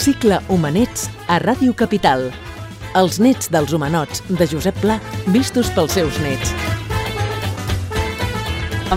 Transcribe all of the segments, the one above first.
Cicle Humanets a Ràdio Capital. Els nets dels humanots de Josep Pla, vistos pels seus nets.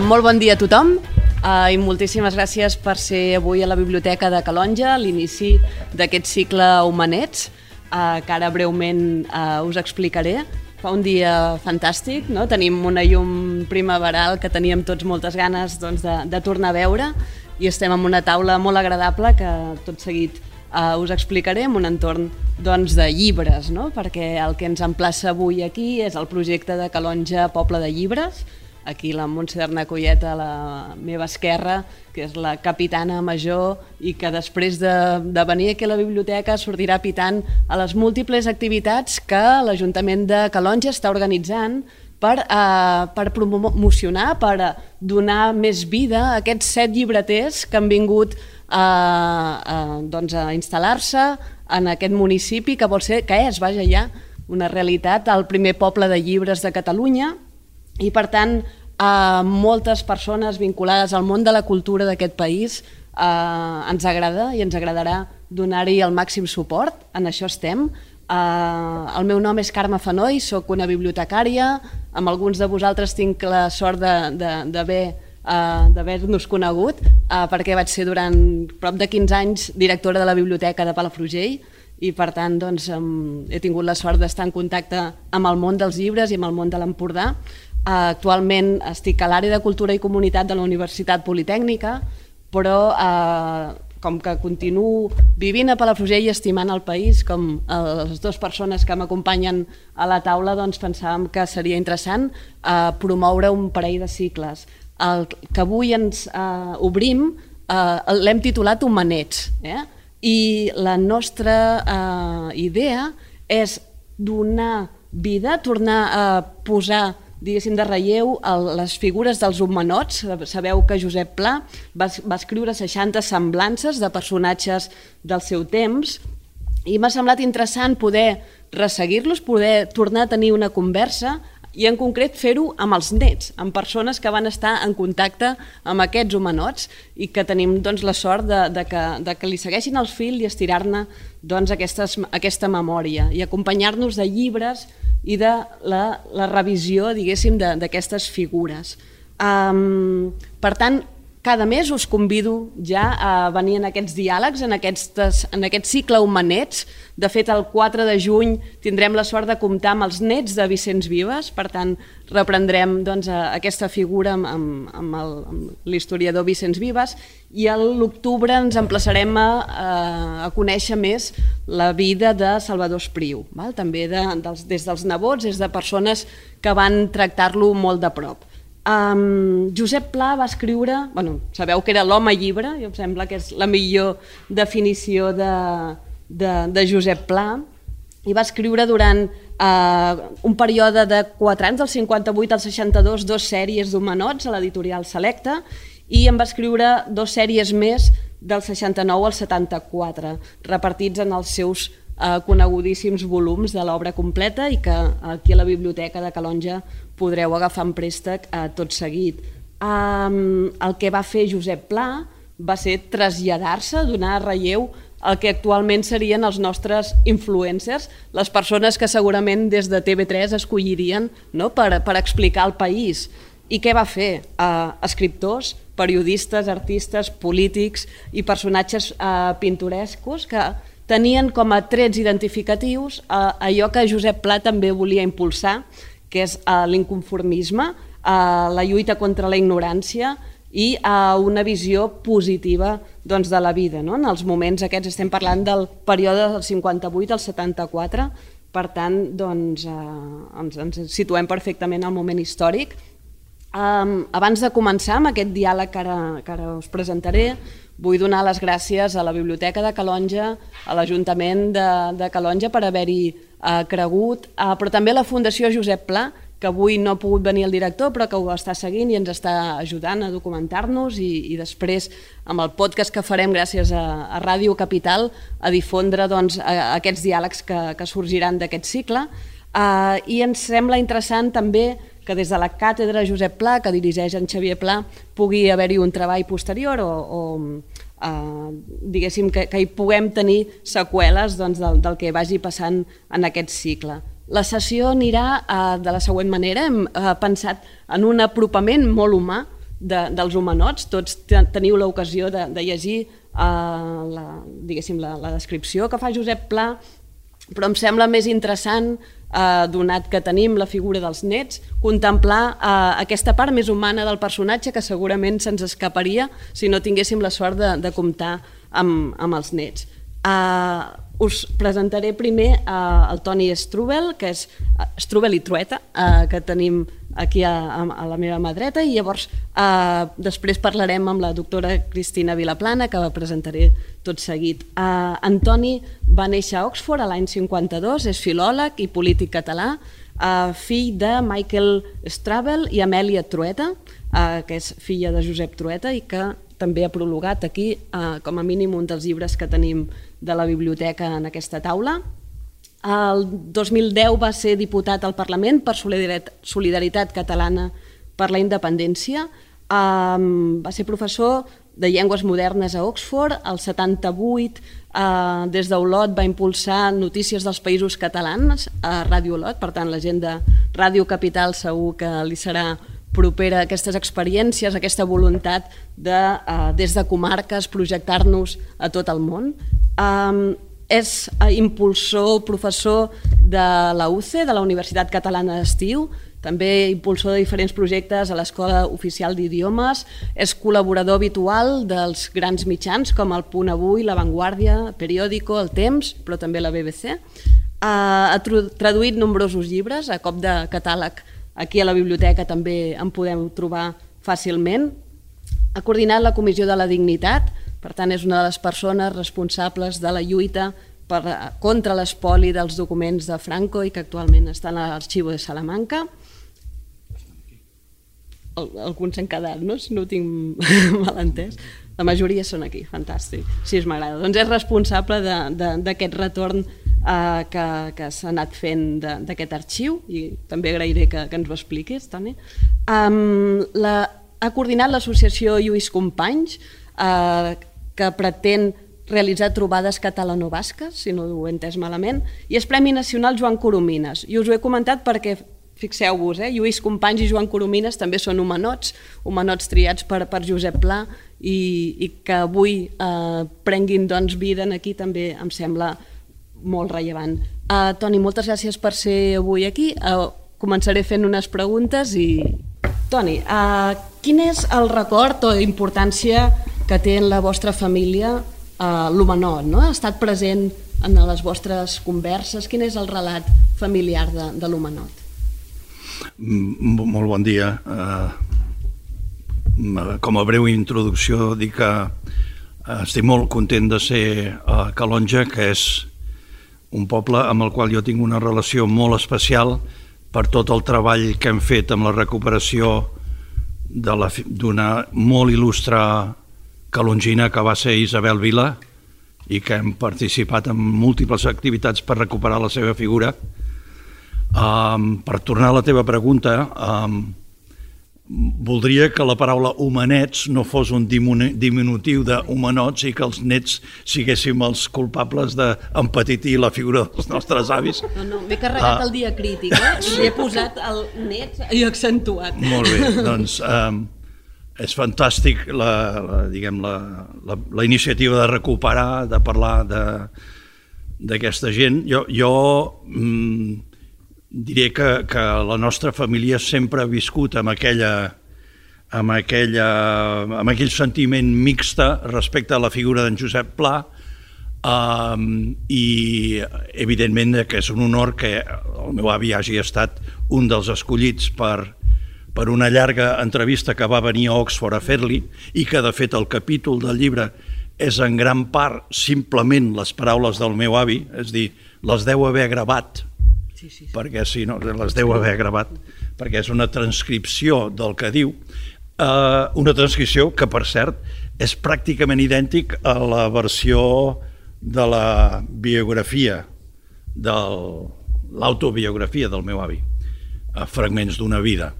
Molt bon dia a tothom uh, i moltíssimes gràcies per ser avui a la Biblioteca de Calonja, l'inici d'aquest cicle Humanets, uh, que ara breument uh, us explicaré. Fa un dia fantàstic, no? tenim una llum primaveral que teníem tots moltes ganes doncs, de, de tornar a veure i estem en una taula molt agradable que tot seguit uh, us explicaré en un entorn doncs, de llibres, no? perquè el que ens emplaça avui aquí és el projecte de Calonja Poble de Llibres, aquí la Montse Collet a la meva esquerra, que és la capitana major i que després de, de venir aquí a la biblioteca sortirà pitant a les múltiples activitats que l'Ajuntament de Calonja està organitzant per, eh, per promocionar, per donar més vida a aquests set llibreters que han vingut a, a, doncs a instal·lar-se en aquest municipi que vol ser, que és, vaja, ja, una realitat, el primer poble de llibres de Catalunya. I, per tant, a moltes persones vinculades al món de la cultura d'aquest país eh, ens agrada i ens agradarà donar-hi el màxim suport, en això estem. Eh, el meu nom és Carme Fanoi, sóc una bibliotecària, amb alguns de vosaltres tinc la sort d'haver uh, d'haver-nos conegut, uh, perquè vaig ser durant prop de 15 anys directora de la Biblioteca de Palafrugell i per tant doncs, um, he tingut la sort d'estar en contacte amb el món dels llibres i amb el món de l'Empordà. Uh, actualment estic a l'àrea de Cultura i Comunitat de la Universitat Politècnica, però uh, com que continuo vivint a Palafrugell i estimant el país, com les dues persones que m'acompanyen a la taula, doncs pensàvem que seria interessant eh, promoure un parell de cicles el que avui ens eh, obrim eh, l'hem titulat Humanets. Eh? I la nostra eh, idea és donar vida, tornar a posar diguéssim, de relleu el, les figures dels humanots. Sabeu que Josep Pla va, va escriure 60 semblances de personatges del seu temps i m'ha semblat interessant poder resseguir-los, poder tornar a tenir una conversa i en concret fer-ho amb els nets, amb persones que van estar en contacte amb aquests humanots i que tenim doncs, la sort de, de, que, de que li segueixin el fil i estirar-ne doncs, aquesta memòria i acompanyar-nos de llibres i de la, la revisió, diguéssim, d'aquestes figures. Um, per tant, cada mes us convido ja a venir en aquests diàlegs, en, aquestes, en aquest cicle humanets. De fet, el 4 de juny tindrem la sort de comptar amb els nets de Vicenç Vives, per tant, reprendrem doncs, aquesta figura amb, amb, amb l'historiador Vicenç Vives i a l'octubre ens emplaçarem a, a, conèixer més la vida de Salvador Espriu, val? també de, dels, des dels nebots, des de persones que van tractar-lo molt de prop. Um, Josep Pla va escriure, bueno, sabeu que era l'home llibre, i em sembla que és la millor definició de, de, de Josep Pla, i va escriure durant uh, un període de 4 anys, del 58 al 62, dos sèries d'humanots a l'editorial Selecta, i en va escriure dos sèries més del 69 al 74, repartits en els seus uh, conegudíssims volums de l'obra completa i que aquí a la Biblioteca de Calonja podreu agafar en préstec eh, tot seguit. Um, el que va fer Josep Pla va ser traslladar-se, donar relleu el que actualment serien els nostres influencers, les persones que segurament des de TV3 escollirien no? per, per explicar el país. I què va fer? Uh, escriptors, periodistes, artistes, polítics i personatges uh, pintorescos que tenien com a trets identificatius uh, allò que Josep Pla també volia impulsar, que és uh, l'inconformisme, uh, la lluita contra la ignorància i uh, una visió positiva doncs, de la vida. No? En els moments aquests estem parlant del període del 58 al 74, per tant doncs, uh, ens, ens situem perfectament al moment històric. Um, abans de començar amb aquest diàleg que ara, que ara us presentaré, vull donar les gràcies a la Biblioteca de Calonja, a l'Ajuntament de, de Calonja per haver-hi eh, cregut, eh, però també la Fundació Josep Pla, que avui no ha pogut venir el director però que ho està seguint i ens està ajudant a documentar-nos i, i després amb el podcast que farem gràcies a, a Ràdio Capital a difondre doncs, a, a aquests diàlegs que, que sorgiran d'aquest cicle. Uh, i ens sembla interessant també que des de la càtedra Josep Pla, que dirigeix en Xavier Pla, pugui haver-hi un treball posterior o, o eh, diguéssim, que, que hi puguem tenir seqüeles doncs, del, del que vagi passant en aquest cicle. La sessió anirà eh, de la següent manera. Hem eh, pensat en un apropament molt humà de, dels humanots. Tots teniu l'ocasió de, de llegir eh, la, diguéssim, la, la descripció que fa Josep Pla, però em sembla més interessant eh, donat que tenim la figura dels nets, contemplar eh, aquesta part més humana del personatge que segurament se'ns escaparia si no tinguéssim la sort de, de comptar amb, amb els nets. Eh, us presentaré primer uh, el Toni Strubel, que és uh, Strubel i Trueta, uh, que tenim aquí a, a la meva mà dreta, i llavors uh, després parlarem amb la doctora Cristina Vilaplana, que la presentaré tot seguit. Uh, Antoni va néixer a Oxford a l'any 52, és filòleg i polític català, uh, fill de Michael Strubel i Amèlia Trueta, uh, que és filla de Josep Trueta i que també ha prologat aquí, uh, com a mínim, un dels llibres que tenim de la biblioteca en aquesta taula. El 2010 va ser diputat al Parlament per Solidaritat Catalana per la Independència. Um, va ser professor de llengües modernes a Oxford. El 78, uh, des d'Olot, va impulsar notícies dels països catalans a Ràdio Olot. Per tant, la gent de Ràdio Capital segur que li serà propera aquestes experiències, aquesta voluntat de, uh, des de comarques, projectar-nos a tot el món. Um, és uh, impulsor, professor de la UCE, de la Universitat Catalana d'Estiu, també impulsor de diferents projectes a l'Escola Oficial d'Idiomes, és col·laborador habitual dels grans mitjans com el Punt Avui, La Vanguardia, Periódico, El Temps, però també la BBC. Uh, ha traduït nombrosos llibres a cop de catàleg. Aquí a la biblioteca també en podem trobar fàcilment. Ha coordinat la Comissió de la Dignitat, per tant, és una de les persones responsables de la lluita per, contra l'espoli dels documents de Franco i que actualment estan a l'arxiu de Salamanca. Alguns s'han quedat, no? si no ho tinc mal entès. La majoria són aquí, fantàstic. Sí, m'agrada. Doncs és responsable d'aquest retorn eh, que, que s'ha anat fent d'aquest arxiu i també agrairé que, que ens ho expliquis, Toni. Um, la, ha coordinat l'associació Lluís Companys, eh, que pretén realitzar trobades catalano-basques, si no ho he entès malament, i és Premi Nacional Joan Coromines. I us ho he comentat perquè, fixeu-vos, eh, Lluís Companys i Joan Coromines també són humanots, humanots triats per, per Josep Pla, i, i que avui eh, prenguin doncs, vida aquí també em sembla molt rellevant. Uh, Toni, moltes gràcies per ser avui aquí. Uh, començaré fent unes preguntes i... Toni, uh, quin és el record o importància que té en la vostra família eh, l'humanot, no? ha estat present en les vostres converses? Quin és el relat familiar de, de l'humanot? Mm, molt bon dia. Uh, com a breu introducció, dic que uh, estic molt content de ser a Calonja, que és un poble amb el qual jo tinc una relació molt especial per tot el treball que hem fet amb la recuperació d'una molt il·lustre calongina que va ser Isabel Vila i que hem participat en múltiples activitats per recuperar la seva figura. Um, per tornar a la teva pregunta, um, voldria que la paraula humanets no fos un diminutiu de humanots i que els nets siguéssim els culpables d'empetitir la figura dels nostres avis. No, no, m'he carregat uh, el dia crític, eh? i he posat el net i accentuat. Molt bé, doncs um, és fantàstic la, la, diguem, la, la, la iniciativa de recuperar, de parlar d'aquesta gent. Jo, jo mm, diré que, que la nostra família sempre ha viscut amb aquella, amb, aquella, amb aquell sentiment mixta respecte a la figura d'en Josep Pla um, i evidentment que és un honor que el meu avi hagi estat un dels escollits per, per una llarga entrevista que va venir a Oxford a fer-li i que, de fet, el capítol del llibre és en gran part simplement les paraules del meu avi, és dir, les deu haver gravat, sí, sí, perquè si no, les deu haver gravat, perquè és una transcripció del que diu, eh, una transcripció que, per cert, és pràcticament idèntic a la versió de la biografia, de l'autobiografia del meu avi, a fragments d'una vida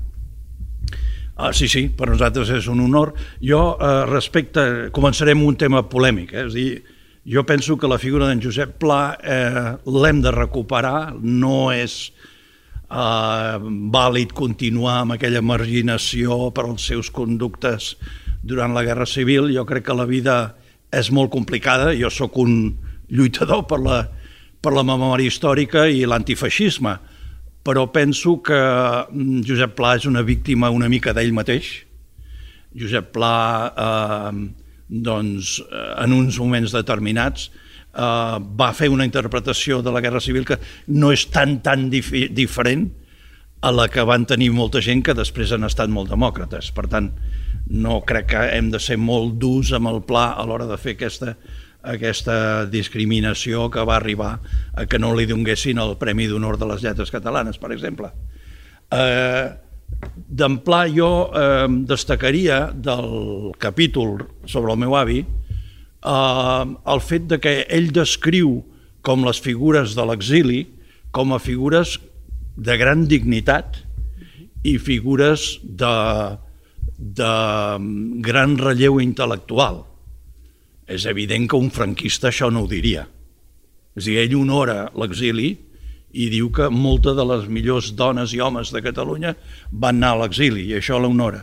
Ah, sí, sí, per nosaltres és un honor. Jo, eh, respecte, començarem un tema polèmic, eh? és a dir, jo penso que la figura d'en Josep Pla eh, l'hem de recuperar, no és eh, vàlid continuar amb aquella marginació per als seus conductes durant la Guerra Civil. Jo crec que la vida és molt complicada, jo sóc un lluitador per la, per la memòria històrica i l'antifeixisme, però penso que mm, Josep Pla és una víctima una mica d'ell mateix. Josep Pla, eh, doncs, eh, en uns moments determinats, eh, va fer una interpretació de la Guerra Civil que no és tan, tan dif diferent a la que van tenir molta gent que després han estat molt demòcrates. Per tant, no crec que hem de ser molt durs amb el pla a l'hora de fer aquesta, aquesta discriminació que va arribar a que no li donguessin el Premi d'Honor de les Lletres Catalanes, per exemple. Eh, D'emplà jo eh, destacaria del capítol sobre el meu avi eh, el fet de que ell descriu com les figures de l'exili com a figures de gran dignitat i figures de, de gran relleu intel·lectual. És evident que un franquista això no ho diria. És a dir, ell honora l'exili i diu que moltes de les millors dones i homes de Catalunya van anar a l'exili i això l'honora.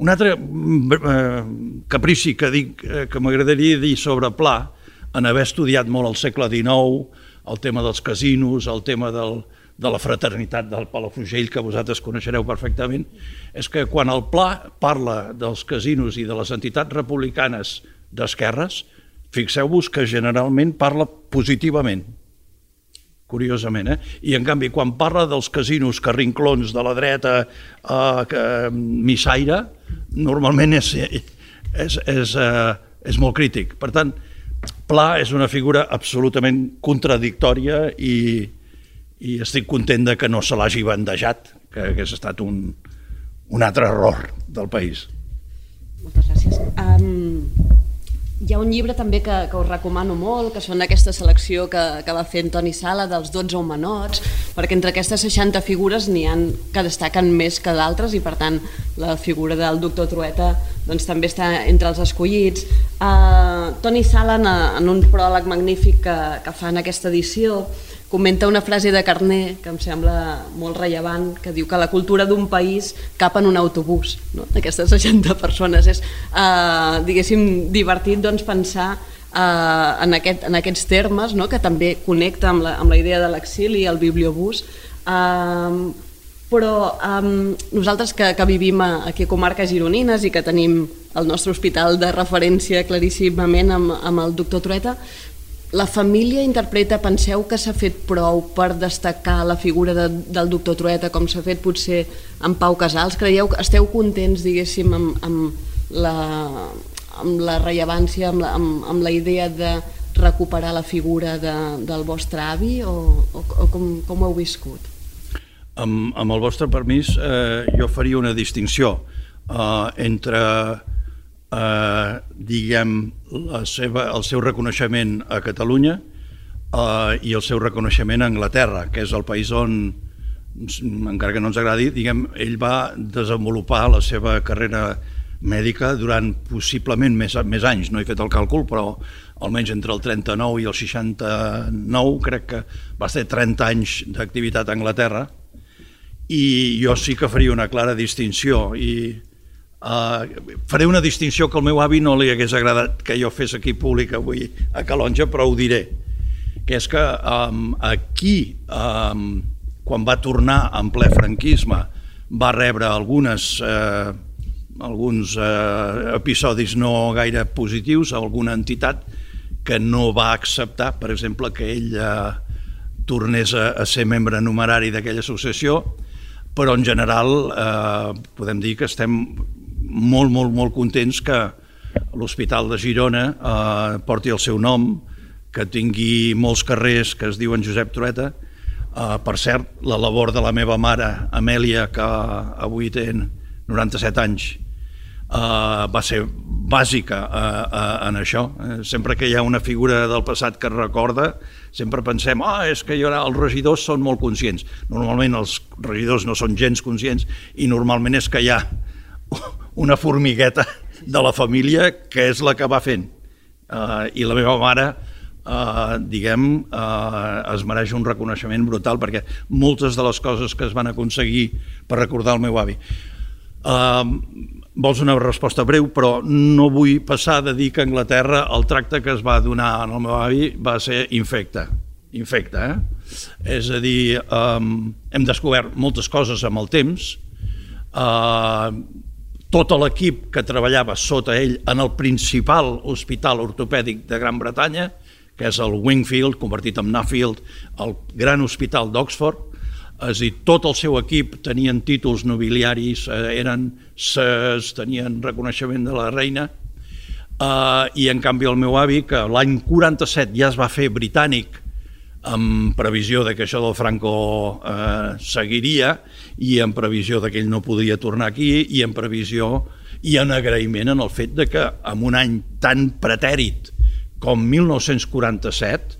Un altre mm, eh, caprici que dic eh, que m'agradaria dir sobre Pla, en haver estudiat molt el segle XIX, el tema dels casinos, el tema del, de la fraternitat del Palafrugell, que vosaltres coneixereu perfectament, és que quan el Pla parla dels casinos i de les entitats republicanes d'esquerres, fixeu-vos que generalment parla positivament, curiosament, eh? I en canvi, quan parla dels casinos carrinclons de la dreta eh, que, missaire, normalment és, és, és, eh, és molt crític. Per tant, Pla és una figura absolutament contradictòria i, i estic content de que no se l'hagi bandejat, que hagués estat un, un altre error del país. Moltes gràcies. Um, hi ha un llibre també que, que us recomano molt, que són aquesta selecció que, que va fer Toni Sala dels 12 humanots, perquè entre aquestes 60 figures n'hi han que destaquen més que d'altres i per tant la figura del doctor Trueta doncs, també està entre els escollits. Uh, Toni Sala en, en un pròleg magnífic que, que fa en aquesta edició comenta una frase de Carné que em sembla molt rellevant, que diu que la cultura d'un país cap en un autobús, no? d'aquestes 60 persones. És, eh, diguéssim, divertit doncs, pensar eh, en, aquest, en aquests termes, no? que també connecta amb la, amb la idea de l'exili i el bibliobús, eh, però um, nosaltres que, que vivim a, aquí a comarques gironines i que tenim el nostre hospital de referència claríssimament amb, amb el doctor Trueta, la família interpreta, penseu que s'ha fet prou per destacar la figura de, del doctor Trueta com s'ha fet potser amb Pau Casals? Creieu que esteu contents, diguéssim, amb, amb, la, amb la rellevància, amb la, amb, amb la idea de recuperar la figura de, del vostre avi o, o, o com, com ho heu viscut? Amb, amb el vostre permís, eh, jo faria una distinció eh, entre eh, diguem, la seva, el seu reconeixement a Catalunya eh, i el seu reconeixement a Anglaterra, que és el país on, encara que no ens agradi, diguem, ell va desenvolupar la seva carrera mèdica durant possiblement més, més anys, no he fet el càlcul, però almenys entre el 39 i el 69 crec que va ser 30 anys d'activitat a Anglaterra. I jo sí que faria una clara distinció i Uh, faré una distinció que al meu avi no li hagués agradat que jo fes aquí públic avui a Calonja, però ho diré, que és que um, aquí, um, quan va tornar en ple franquisme, va rebre algunes, uh, alguns uh, episodis no gaire positius, alguna entitat que no va acceptar, per exemple, que ell uh, tornés a, a ser membre numerari d'aquella associació, però en general eh, podem dir que estem molt, molt, molt contents que l'Hospital de Girona eh, porti el seu nom, que tingui molts carrers que es diuen Josep Trueta. Eh, per cert, la labor de la meva mare, Amèlia, que avui té 97 anys, eh, va ser bàsica a, a, en això. Eh, sempre que hi ha una figura del passat que recorda, sempre pensem, ah, és que hi haurà, els regidors són molt conscients. Normalment els regidors no són gens conscients i normalment és que hi ha una formigueta de la família que és la que va fent. Uh, I la meva mare, uh, diguem, uh, es mereix un reconeixement brutal perquè moltes de les coses que es van aconseguir per recordar el meu avi. Uh, vols una resposta breu, però no vull passar de dir que a Anglaterra el tracte que es va donar al meu avi va ser infecte. Infecte, eh? És a dir, um, hem descobert moltes coses amb el temps, uh, tot l'equip que treballava sota ell en el principal hospital ortopèdic de Gran Bretanya, que és el Wingfield, convertit en Nuffield, el gran hospital d'Oxford, és a dir, tot el seu equip tenien títols nobiliaris, eh, eren ses, tenien reconeixement de la reina, eh, i en canvi el meu avi, que l'any 47 ja es va fer britànic, amb previsió de que això del Franco eh, seguiria i en previsió de que ell no podria tornar aquí i en previsió i en agraïment en el fet de que en un any tan pretèrit com 1947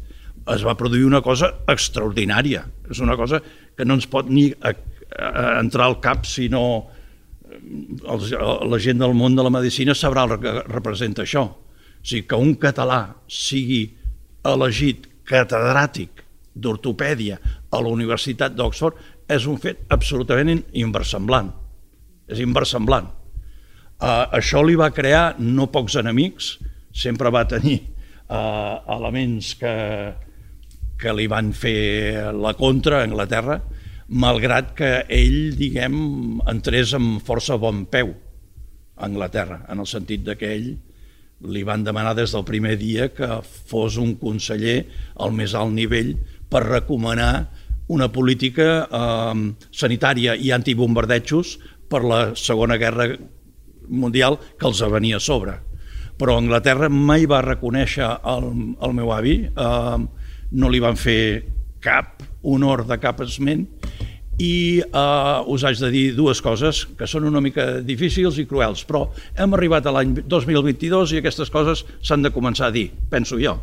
es va produir una cosa extraordinària. És una cosa que no ens pot ni a, a entrar al cap si no els, la gent del món de la medicina sabrà el que representa això. O sigui, que un català sigui elegit catedràtic d'ortopèdia a la Universitat d'Oxford és un fet absolutament inversemblant. És inversemblant. Uh, això li va crear no pocs enemics, sempre va tenir uh, elements que, que li van fer la contra a Anglaterra, malgrat que ell, diguem, entrés amb força bon peu a Anglaterra, en el sentit que ell li van demanar des del primer dia que fos un conseller al més alt nivell per recomanar una política eh, sanitària i antibombardejos per la Segona Guerra Mundial que els venia a sobre. Però Anglaterra mai va reconèixer el, el meu avi, eh, no li van fer cap honor de cap esment i eh, us haig de dir dues coses que són una mica difícils i cruels, però hem arribat a l'any 2022 i aquestes coses s'han de començar a dir, penso jo.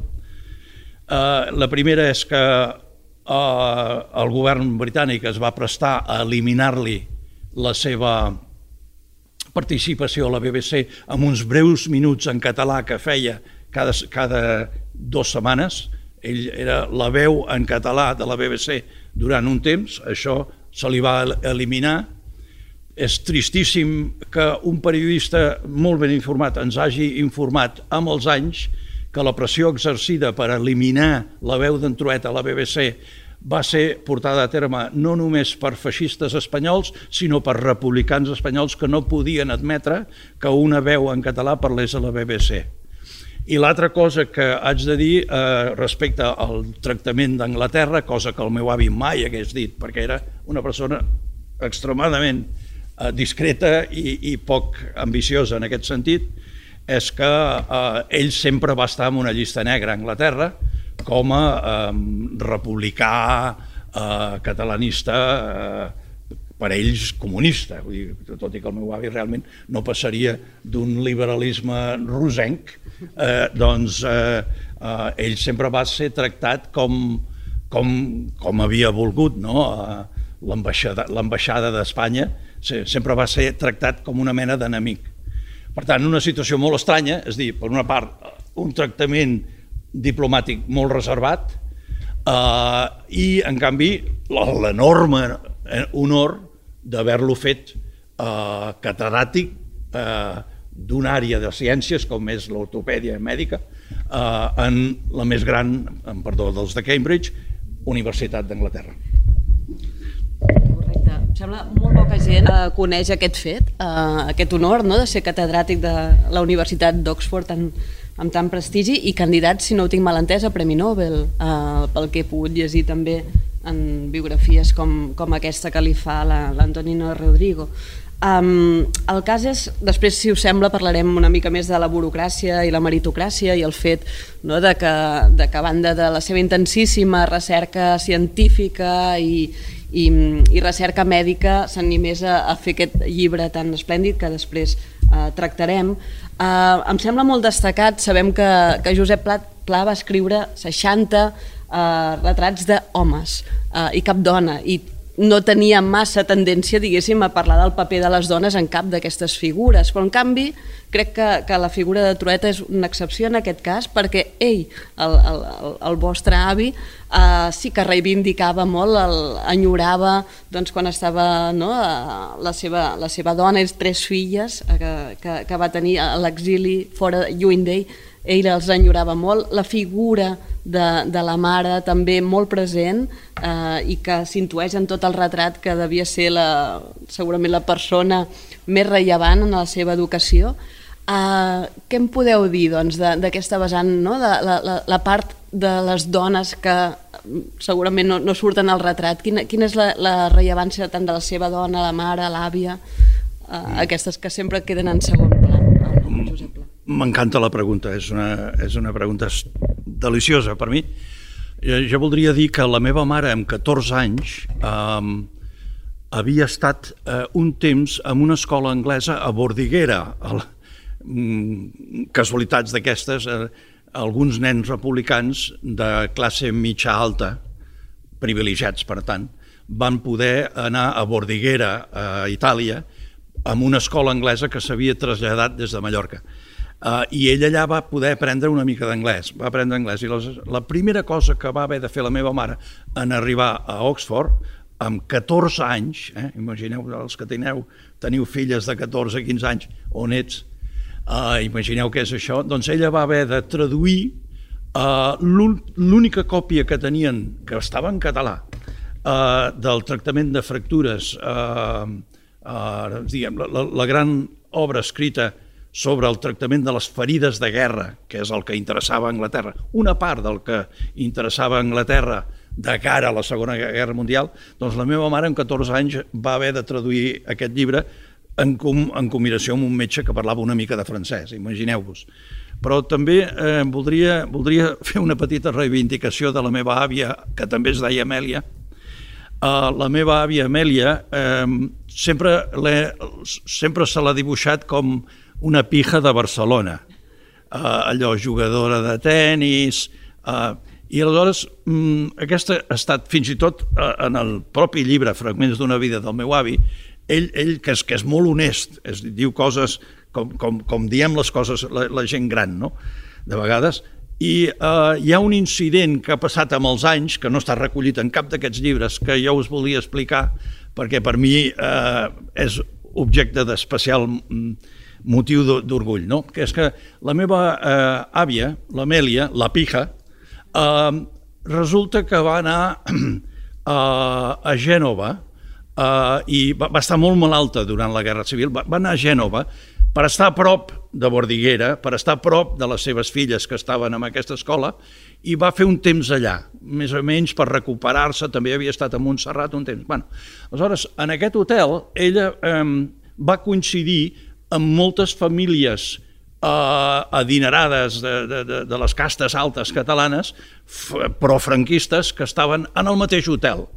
Eh, la primera és que eh, el govern britànic es va prestar a eliminar-li la seva participació a la BBC amb uns breus minuts en català que feia cada, cada dues setmanes. Ell era la veu en català de la BBC durant un temps, això se li va eliminar. És tristíssim que un periodista molt ben informat ens hagi informat amb els anys que la pressió exercida per eliminar la veu d'en a la BBC va ser portada a terme no només per feixistes espanyols, sinó per republicans espanyols que no podien admetre que una veu en català parlés a la BBC. I l'altra cosa que haig de dir eh, respecte al tractament d'Anglaterra, cosa que el meu avi mai hagués dit, perquè era una persona extremadament eh, discreta i, i poc ambiciosa en aquest sentit, és que eh, ell sempre va estar en una llista negra a Anglaterra com a eh, republicà, eh, catalanista, eh, per ells comunista, vull dir, tot i que el meu avi realment no passaria d'un liberalisme rosenc, eh, doncs eh, eh, ell sempre va ser tractat com, com, com havia volgut, no? Eh, L'ambaixada d'Espanya sempre va ser tractat com una mena d'enemic. Per tant, una situació molt estranya, és dir, per una part, un tractament diplomàtic molt reservat eh, i, en canvi, l'enorme honor d'haver-lo fet eh, catedràtic eh, d'una àrea de ciències com és l'ortopèdia mèdica eh, en la més gran, en perdó, dels de Cambridge, Universitat d'Anglaterra. Correcte. Em sembla molt poca gent eh, coneix aquest fet, eh, aquest honor no, de ser catedràtic de la Universitat d'Oxford amb, amb tant prestigi i candidat, si no ho tinc mal entès, a Premi Nobel, eh, pel que he pogut llegir també en biografies com, com aquesta que li fa l'Antonino la, Rodrigo. Um, el cas és, després si us sembla parlarem una mica més de la burocràcia i la meritocràcia i el fet no, de, que, de que a banda de la seva intensíssima recerca científica i, i, i recerca mèdica s'animés a, a fer aquest llibre tan esplèndid que després eh, tractarem. Eh, em sembla molt destacat, sabem que, que Josep Pla, Pla va escriure 60 eh, retrats d'homes eh, i cap dona, i no tenia massa tendència, diguéssim, a parlar del paper de les dones en cap d'aquestes figures, però en canvi crec que, que la figura de Trueta és una excepció en aquest cas perquè ell, el, el, el vostre avi, eh, sí que reivindicava molt, el, enyorava doncs, quan estava no, la, seva, la seva dona i tres filles eh, que, que, que va tenir a l'exili fora lluny d'ell, ell els enyorava molt, la figura de, de la mare també molt present eh, i que s'intueix en tot el retrat que devia ser la, segurament la persona més rellevant en la seva educació. Eh, què em podeu dir doncs, d'aquesta doncs, vessant, no? de la, la, la part de les dones que segurament no, no surten al retrat? Quina, quina és la, la rellevància tant de la seva dona, la mare, l'àvia, eh, aquestes que sempre queden en segon pla? M'encanta la pregunta, és una, és una pregunta deliciosa per mi. Jo, jo voldria dir que la meva mare, amb 14 anys, eh, havia estat eh, un temps en una escola anglesa a Bordiguera. El, mm, casualitats d'aquestes, eh, alguns nens republicans de classe mitja alta, privilegiats per tant, van poder anar a Bordiguera, a Itàlia, amb una escola anglesa que s'havia traslladat des de Mallorca. Uh, I ell allà va poder aprendre una mica d'anglès, va aprendre anglès. I les, la primera cosa que va haver de fer la meva mare en arribar a Oxford, amb 14 anys, eh, imagineu els que teniu, teniu filles de 14 15 anys, on ets, uh, imagineu què és això, doncs ella va haver de traduir uh, l'única còpia que tenien, que estava en català, uh, del tractament de fractures, uh, uh, diguem, la, la, la gran obra escrita sobre el tractament de les ferides de guerra, que és el que interessava a Anglaterra, una part del que interessava a Anglaterra de cara a la Segona Guerra Mundial, doncs la meva mare amb 14 anys va haver de traduir aquest llibre en, com, en combinació amb un metge que parlava una mica de francès, imagineu-vos. Però també eh, voldria, voldria fer una petita reivindicació de la meva àvia, que també es deia Amèlia. Uh, la meva àvia Amèlia eh, sempre, sempre se l'ha dibuixat com una pija de Barcelona, eh, allò, jugadora de tennis... Eh, I aleshores, mm, aquesta ha estat fins i tot eh, en el propi llibre Fragments d'una vida del meu avi, ell, ell que, és, que és molt honest, es diu coses com, com, com diem les coses la, la gent gran, no? de vegades, i eh, hi ha un incident que ha passat amb els anys, que no està recollit en cap d'aquests llibres, que jo us volia explicar, perquè per mi eh, és objecte d'especial mm, motiu d'orgull, no? que és que la meva eh, àvia, l'Amèlia, la pija, eh, resulta que va anar a, a Gènova eh, i va, va estar molt malalta durant la Guerra Civil, va, va anar a Gènova per estar a prop de Bordiguera, per estar a prop de les seves filles que estaven en aquesta escola, i va fer un temps allà, més o menys per recuperar-se, també havia estat a Montserrat un temps. Bueno, aleshores, en aquest hotel, ella eh, va coincidir amb moltes famílies eh, adinerades de, de, de, de les castes altes catalanes, però franquistes, que estaven en el mateix hotel.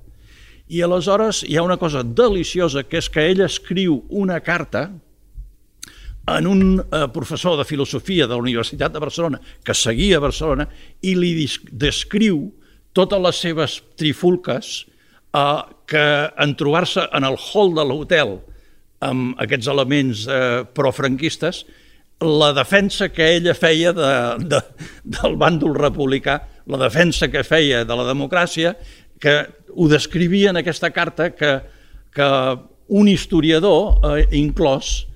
I aleshores hi ha una cosa deliciosa, que és que ell escriu una carta en un eh, professor de filosofia de la Universitat de Barcelona, que seguia a Barcelona, i li descriu totes les seves trifulques eh, que en trobar-se en el hall de l'hotel amb aquests elements eh, profranquistes, la defensa que ella feia de, de, del bàndol republicà, la defensa que feia de la democràcia, que ho descrivia en aquesta carta que, que un historiador eh, inclòs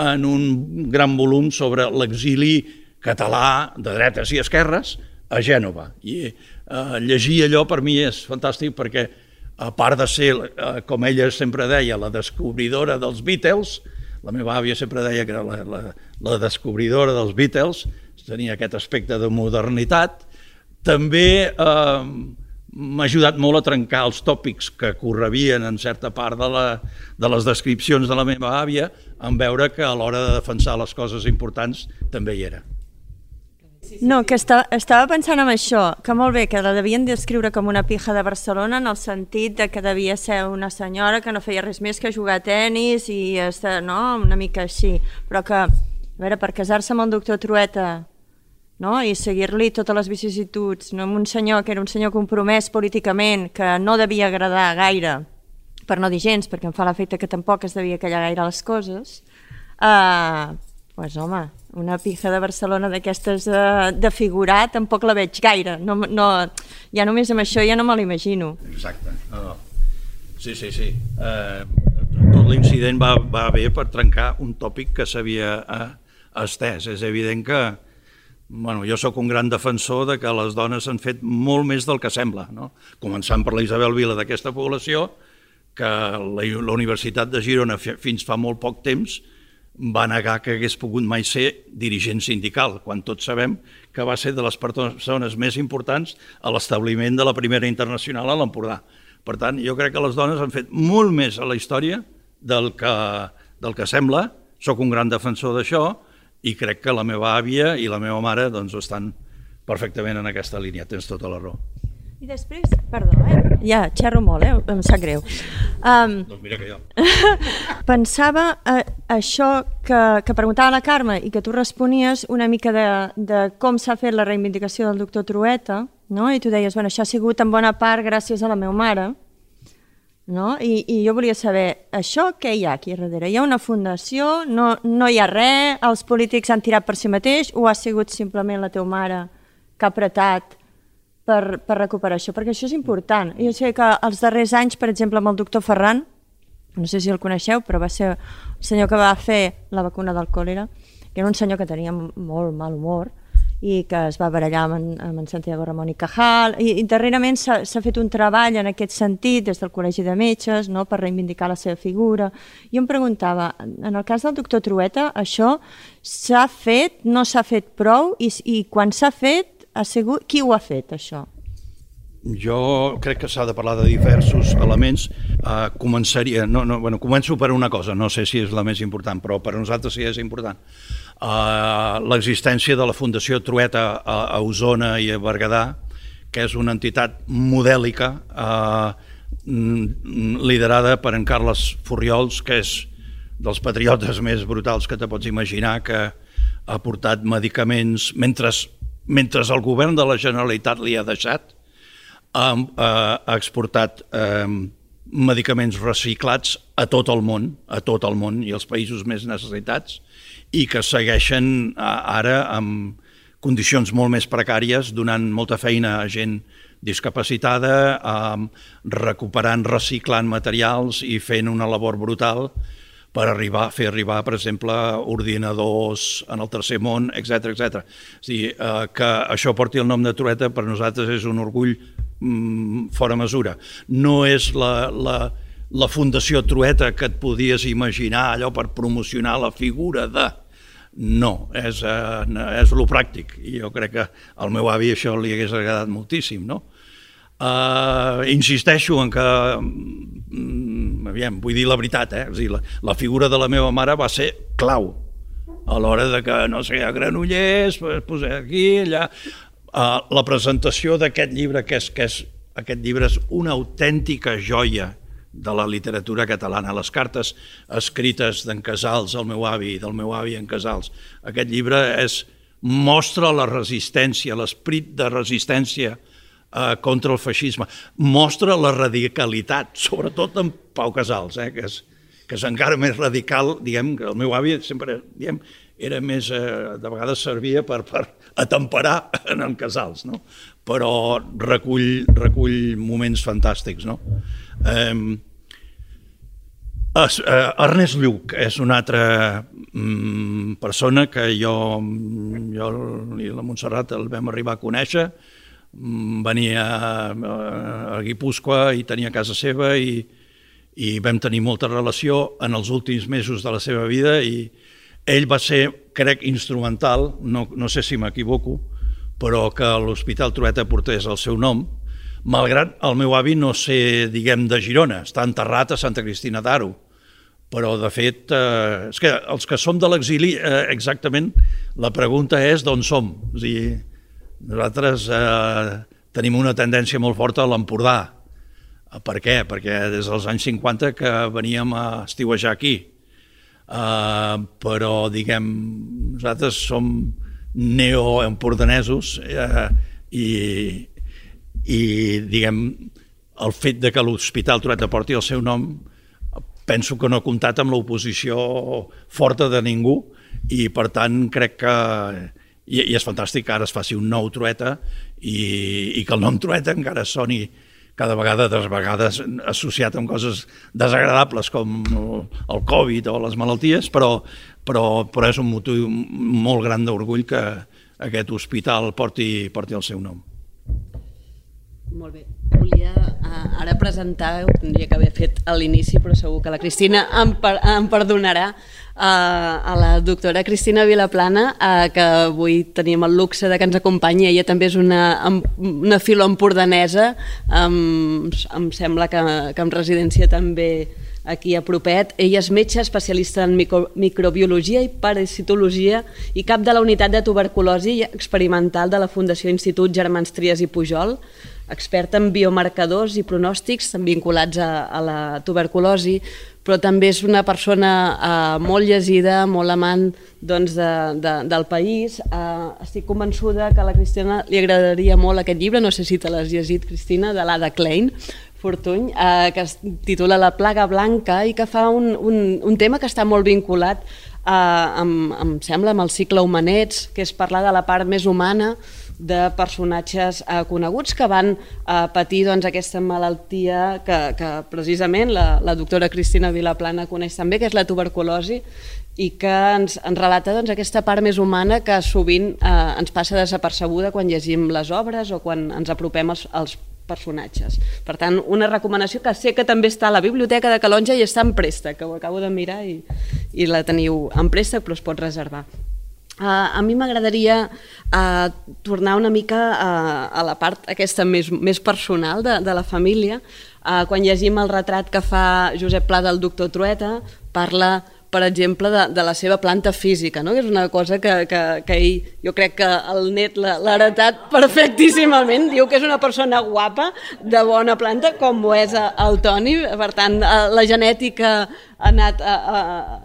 en un gran volum sobre l'exili català de dretes i esquerres a Gènova. I eh, llegir allò per mi és fantàstic perquè a part de ser, eh, com ella sempre deia, la descobridora dels Beatles, la meva àvia sempre deia que era la, la, la descobridora dels Beatles, tenia aquest aspecte de modernitat, també eh, m'ha ajudat molt a trencar els tòpics que correvien en certa part de, la, de les descripcions de la meva àvia, en veure que a l'hora de defensar les coses importants també hi era. No, que està, estava pensant en això, que molt bé, que la devien descriure com una pija de Barcelona en el sentit de que devia ser una senyora que no feia res més que jugar a tennis i estar, no? una mica així, però que, a veure, per casar-se amb el doctor Trueta no? i seguir-li totes les vicissituds, no? amb un senyor que era un senyor compromès políticament, que no devia agradar gaire, per no dir gens, perquè em fa l'efecte que tampoc es devia callar gaire les coses, eh, uh, pues home, una pija de Barcelona d'aquestes de, de figurar tampoc la veig gaire. No, no, ja només amb això ja no me l'imagino. Exacte. No, no. Sí, sí, sí. Eh, tot l'incident va, va bé per trencar un tòpic que s'havia eh, estès. És evident que bueno, jo sóc un gran defensor de que les dones han fet molt més del que sembla, no? començant per la Isabel Vila d'aquesta població, que la, la Universitat de Girona fins fa molt poc temps va negar que hagués pogut mai ser dirigent sindical, quan tots sabem que va ser de les persones més importants a l'establiment de la primera internacional a l'Empordà. Per tant, jo crec que les dones han fet molt més a la història del que, del que sembla, sóc un gran defensor d'això i crec que la meva àvia i la meva mare doncs, estan perfectament en aquesta línia, tens tota la raó. I després, perdó, eh? ja xerro molt, eh? em sap greu. Um, doncs mira que jo. pensava eh, això que, que preguntava la Carme i que tu responies una mica de, de com s'ha fet la reivindicació del doctor Trueta, no? i tu deies, bueno, això ha sigut en bona part gràcies a la meva mare, no? I, i jo volia saber, això què hi ha aquí darrere? Hi ha una fundació, no, no hi ha res, els polítics han tirat per si mateix o ha sigut simplement la teva mare que ha apretat per, per recuperar això, perquè això és important. Jo sé que els darrers anys, per exemple, amb el doctor Ferran, no sé si el coneixeu, però va ser el senyor que va fer la vacuna del còlera, que era un senyor que tenia molt mal humor i que es va barallar amb en, amb en Santiago Ramon i Cajal, i, i darrerament s'ha fet un treball en aquest sentit des del Col·legi de Metges no, per reivindicar la seva figura. I em preguntava, en el cas del doctor Trueta, això s'ha fet, no s'ha fet prou, i, i quan s'ha fet, ha sigut... Qui ho ha fet, això? Jo crec que s'ha de parlar de diversos elements. Uh, començaria, no, no, bueno, començo per una cosa, no sé si és la més important, però per nosaltres sí és important. Uh, L'existència de la Fundació Trueta a, a Osona i a Berguedà, que és una entitat modèlica, uh, liderada per en Carles Furriols, que és dels patriotes més brutals que te pots imaginar, que ha portat medicaments mentre mentre el govern de la Generalitat li ha deixat, ha, ha exportat eh, medicaments reciclats a tot el món, a tot el món i els països més necessitats, i que segueixen ara amb condicions molt més precàries, donant molta feina a gent discapacitada, eh, recuperant, reciclant materials i fent una labor brutal per arribar, fer arribar, per exemple, ordinadors en el tercer món, etc etc. És dir, eh, que això porti el nom de Trueta per nosaltres és un orgull mm, fora mesura. No és la, la, la Fundació Trueta que et podies imaginar allò per promocionar la figura de... No, és, eh, és lo pràctic i jo crec que al meu avi això li hagués agradat moltíssim, no? Uh, insisteixo en que mm, aviam, vull dir la veritat eh? és dir, la, la figura de la meva mare va ser clau a l'hora de que, no sé, a Granollers posar aquí, allà uh, la presentació d'aquest llibre que és, que és, aquest llibre és una autèntica joia de la literatura catalana, les cartes escrites d'en Casals, el meu avi, del meu avi en Casals. Aquest llibre és, mostra la resistència, l'esprit de resistència contra el feixisme. Mostra la radicalitat, sobretot en Pau Casals, eh, que, és, que és encara més radical, diguem, que el meu avi sempre diguem, era més, eh, de vegades servia per, per atemperar en el Casals, no? però recull, recull moments fantàstics. No? Eh, es, eh, Ernest Lluc és una altra mm, persona que jo, jo i la Montserrat el vam arribar a conèixer, Mm, venia a Guipúscoa i tenia casa seva i, i vam tenir molta relació en els últims mesos de la seva vida i ell va ser, crec, instrumental, no, no sé si m'equivoco, però que l'Hospital Trueta portés el seu nom, malgrat el meu avi no sé, diguem, de Girona, està enterrat a Santa Cristina d'Aro, però de fet, eh, és que els que som de l'exili, eh, exactament, la pregunta és d'on som. O sigui, nosaltres eh, tenim una tendència molt forta a l'Empordà. Eh, per què? Perquè des dels anys 50 que veníem a estiuejar aquí. Eh, però, diguem, nosaltres som neoempordanesos eh, i, i, diguem, el fet de que l'Hospital Toreta porti el seu nom penso que no ha comptat amb l'oposició forta de ningú i per tant crec que i, i és fantàstic que ara es faci un nou trueta i, i que el nom trueta encara soni cada vegada, des vegades, associat amb coses desagradables com el Covid o les malalties, però, però, però és un motiu molt gran d'orgull que aquest hospital porti, porti el seu nom. Molt bé. Volia uh, ara presentar, ho tindria que haver fet a l'inici, però segur que la Cristina em, per, em perdonarà, uh, a la doctora Cristina Vilaplana, uh, que avui tenim el luxe de que ens acompanyi. Ella també és una, una filo empordanesa, um, em sembla que, que en residència també aquí a propet. Ella és metge especialista en micro, microbiologia i parasitologia i cap de la unitat de tuberculosi experimental de la Fundació Institut Germans Trias i Pujol, experta en biomarcadors i pronòstics vinculats a, a la tuberculosi, però també és una persona eh, molt llegida, molt amant doncs, de, de, del país. Eh, estic convençuda que a la Cristina li agradaria molt aquest llibre, no sé si te l'has llegit, Cristina, de l'Ada Klein, Fortuny, eh, que es titula La plaga blanca i que fa un, un, un tema que està molt vinculat, eh, amb, em sembla, amb el cicle Humanets, que és parlar de la part més humana de personatges eh, coneguts que van eh, patir doncs, aquesta malaltia que, que precisament la, la doctora Cristina Vilaplana coneix també, que és la tuberculosi, i que ens, ens relata doncs, aquesta part més humana que sovint eh, ens passa desapercebuda quan llegim les obres o quan ens apropem als, als personatges. Per tant, una recomanació que sé que també està a la Biblioteca de Calonja i està en préstec, que ho acabo de mirar i, i la teniu en préstec, però es pot reservar. Uh, a mi m'agradaria uh, tornar una mica uh, a la part aquesta més, més personal de, de la família. Uh, quan llegim el retrat que fa Josep Pla del doctor Trueta, parla per exemple, de, de la seva planta física, no? que és una cosa que, que, que ell, jo crec que el net l'ha heretat perfectíssimament, diu que és una persona guapa, de bona planta, com ho és el Toni, per tant, la genètica ha anat a, a,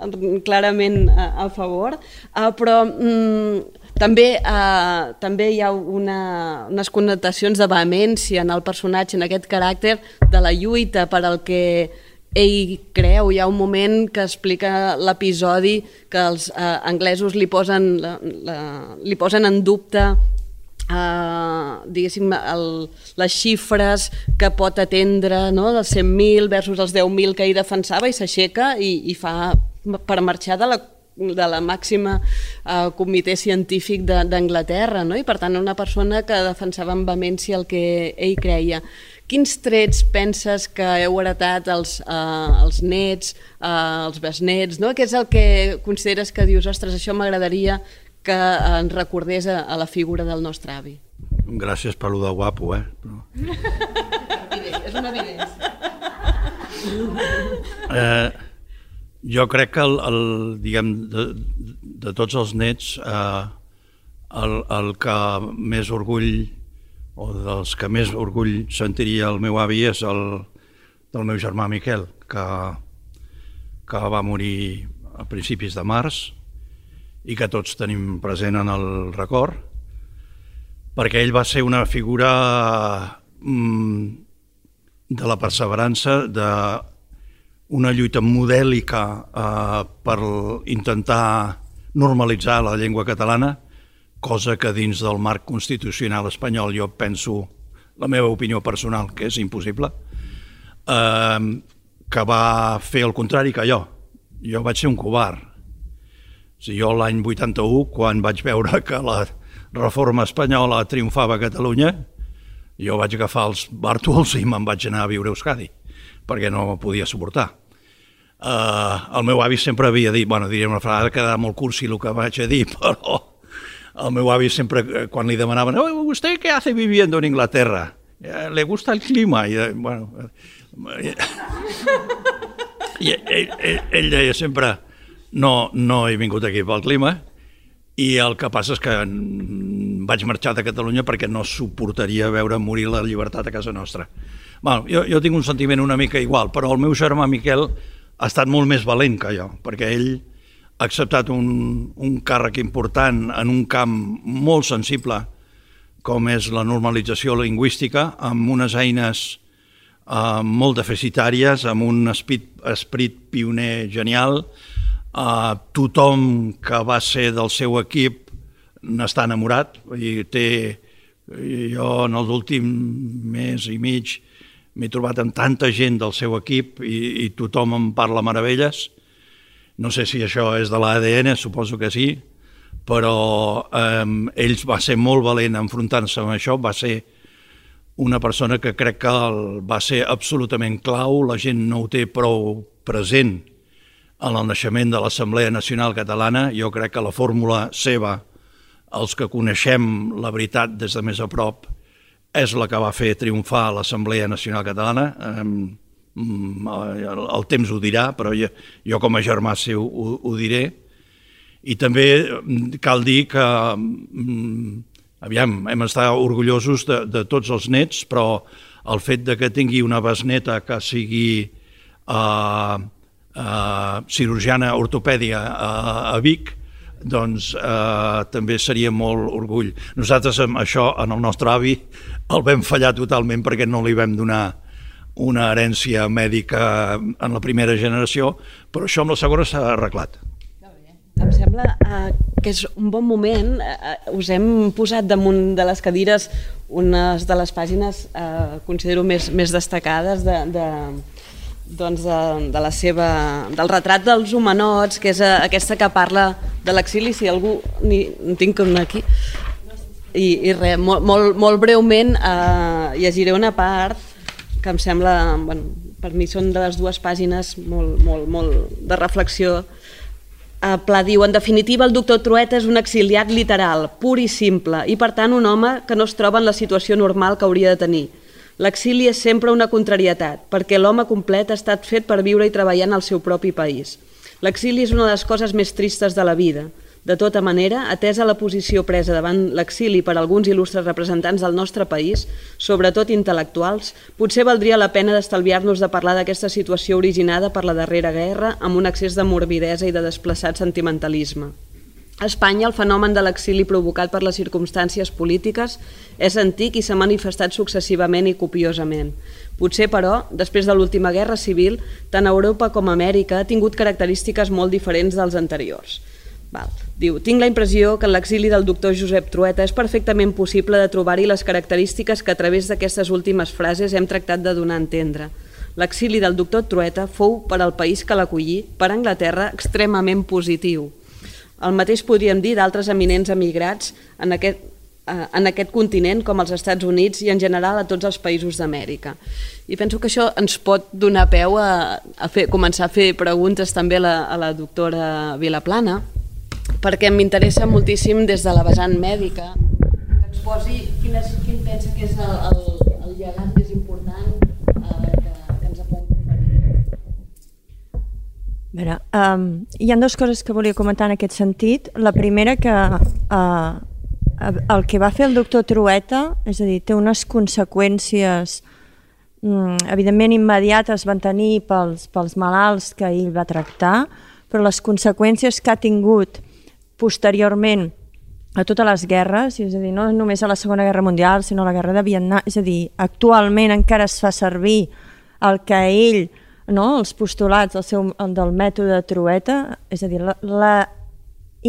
a, clarament a, a favor, uh, però mm, també, uh, també hi ha una, unes connotacions de vehemència en el personatge, en aquest caràcter de la lluita per al que ell creu, hi ha un moment que explica l'episodi que els eh, anglesos li posen, la, la, li posen en dubte eh, diguéssim, el, les xifres que pot atendre no? dels 100.000 versus els 10.000 que ell defensava i s'aixeca i, i fa per marxar de la de la màxima eh, comitè científic d'Anglaterra, no? i per tant una persona que defensava amb vehemència el que ell creia. Quins trets penses que heu heretat els, eh, els nets, eh, els besnets, no? Què és el que consideres que dius, ostres, això m'agradaria que ens recordés a, a la figura del nostre avi? Gràcies per lo de guapo, eh? Però... és una evidència. Eh, jo crec que el, el diguem, de, de tots els nets eh, el, el que més orgull o dels que més orgull sentiria el meu avi és el del meu germà Miquel, que, que va morir a principis de març i que tots tenim present en el record, perquè ell va ser una figura mm, de la perseverança, de una lluita modèlica eh, per intentar normalitzar la llengua catalana, cosa que dins del marc constitucional espanyol jo penso, la meva opinió personal, que és impossible, eh, que va fer el contrari que jo. Jo vaig ser un covard. O sigui, jo l'any 81, quan vaig veure que la reforma espanyola triomfava a Catalunya, jo vaig agafar els bàrtols i me'n vaig anar a viure a Euskadi, perquè no podia suportar. Uh, el meu avi sempre havia dit, bueno, diria una frase que quedava molt cursi el que vaig a dir, però el meu avi sempre, eh, quan li demanaven ¿usted qué hace viviendo en Inglaterra? ¿Le gusta el clima? I, eh, bueno, eh, I ell, ell, ell deia sempre no, no he vingut aquí pel clima i el que passa és que vaig marxar de Catalunya perquè no suportaria veure morir la llibertat a casa nostra. Bueno, jo, jo tinc un sentiment una mica igual, però el meu germà Miquel ha estat molt més valent que jo, perquè ell acceptat un, un càrrec important en un camp molt sensible com és la normalització lingüística, amb unes eines eh, molt deficitàries, amb un esprit, esprit pioner genial, Uh, tothom que va ser del seu equip n'està enamorat. I té, jo en els últims mes i mig m'he trobat amb tanta gent del seu equip i, i tothom em parla meravelles. No sé si això és de l'ADN, suposo que sí, però eh, ells va ser molt valent enfrontant-se amb això, va ser una persona que crec que el, va ser absolutament clau, la gent no ho té prou present en el naixement de l'Assemblea Nacional Catalana. Jo crec que la fórmula seva, els que coneixem la veritat des de més a prop, és la que va fer triomfar l'Assemblea Nacional Catalana. El temps ho dirà, però jo, jo com a germà seu ho, ho diré. I també cal dir que aviam, hem estat orgullosos de, de tots els nets, però el fet de que tingui una besneta que sigui eh, eh, cirurgiana ortopèdia a, a Vic, doncs eh, també seria molt orgull. Nosaltres amb això, en el nostre avi, el vam fallar totalment perquè no li vam donar una herència mèdica en la primera generació, però això amb la segona s'ha arreglat. Em sembla uh, que és un bon moment. Uh, us hem posat damunt de les cadires unes de les pàgines, uh, considero, més, més destacades de, de, doncs, de, de la seva, del retrat dels humanots, que és eh, aquesta que parla de l'exili, si algú... Ni, en tinc una aquí. I, i res, molt, molt, molt breument eh, llegiré una part que em sembla, bueno, per mi són de les dues pàgines molt, molt, molt de reflexió. Eh, Pla diu, en definitiva, el doctor Trueta és un exiliat literal, pur i simple, i per tant un home que no es troba en la situació normal que hauria de tenir L'exili és sempre una contrarietat, perquè l'home complet ha estat fet per viure i treballar en el seu propi país. L'exili és una de les coses més tristes de la vida. De tota manera, atesa la posició presa davant l'exili per alguns il·lustres representants del nostre país, sobretot intel·lectuals, potser valdria la pena d'estalviar-nos de parlar d'aquesta situació originada per la darrera guerra amb un excés de morbidesa i de desplaçat sentimentalisme. A Espanya, el fenomen de l'exili provocat per les circumstàncies polítiques és antic i s'ha manifestat successivament i copiosament. Potser, però, després de l'última guerra civil, tant Europa com Amèrica ha tingut característiques molt diferents dels anteriors. Val. Diu, tinc la impressió que en l'exili del doctor Josep Trueta és perfectament possible de trobar-hi les característiques que a través d'aquestes últimes frases hem tractat de donar a entendre. L'exili del doctor Trueta fou per al país que l'acollí, per Anglaterra, extremament positiu el mateix podríem dir d'altres eminents emigrats en aquest, eh, en aquest continent com els Estats Units i en general a tots els països d'Amèrica. I penso que això ens pot donar peu a, a fer, començar a fer preguntes també a la, a la doctora Vilaplana, perquè m'interessa moltíssim des de la vessant mèdica que exposi quin, és, quin pensa que és el, el, el llegat més important veure, um, hi ha dues coses que volia comentar en aquest sentit. La primera que uh, el que va fer el doctor Trueta, és a dir, té unes conseqüències um, evidentment immediates van tenir pels, pels malalts que ell va tractar, però les conseqüències que ha tingut posteriorment a totes les guerres, és a dir, no només a la Segona Guerra Mundial, sinó a la Guerra de Vietnam, és a dir, actualment encara es fa servir el que ell no? els postulats del, seu, del mètode Trueta, és a dir, la, la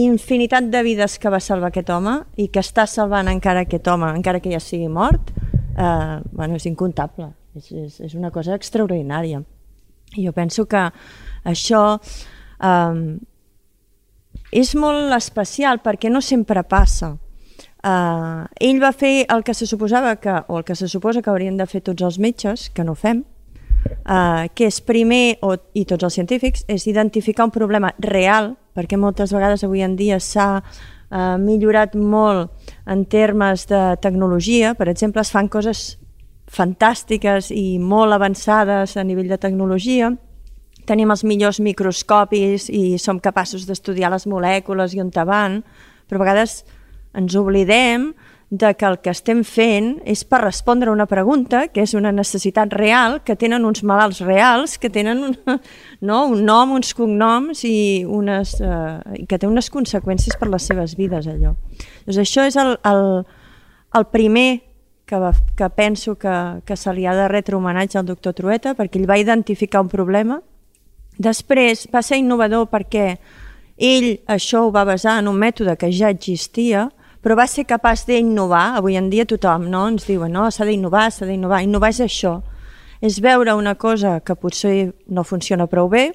infinitat de vides que va salvar aquest home i que està salvant encara aquest home, encara que ja sigui mort, eh, bueno, és incontable, és, és, és una cosa extraordinària. I jo penso que això eh, és molt especial perquè no sempre passa. Uh, ell va fer el que se suposava que, o el que se suposa que haurien de fer tots els metges, que no fem, eh, que és primer, o, i tots els científics, és identificar un problema real, perquè moltes vegades avui en dia s'ha eh, millorat molt en termes de tecnologia, per exemple, es fan coses fantàstiques i molt avançades a nivell de tecnologia, tenim els millors microscopis i som capaços d'estudiar les molècules i on te van, però a vegades ens oblidem de que el que estem fent és per respondre a una pregunta, que és una necessitat real, que tenen uns malalts reals, que tenen un, no, un nom, uns cognoms i, unes, eh, que té unes conseqüències per les seves vides, allò. Doncs això és el, el, el primer que, va, que penso que, que se li ha de retre homenatge al doctor Trueta, perquè ell va identificar un problema. Després va ser innovador perquè ell això ho va basar en un mètode que ja existia, però va ser capaç d'innovar. Avui en dia tothom no? ens diuen no, s'ha d'innovar, s'ha d'innovar. Innovar és això, és veure una cosa que potser no funciona prou bé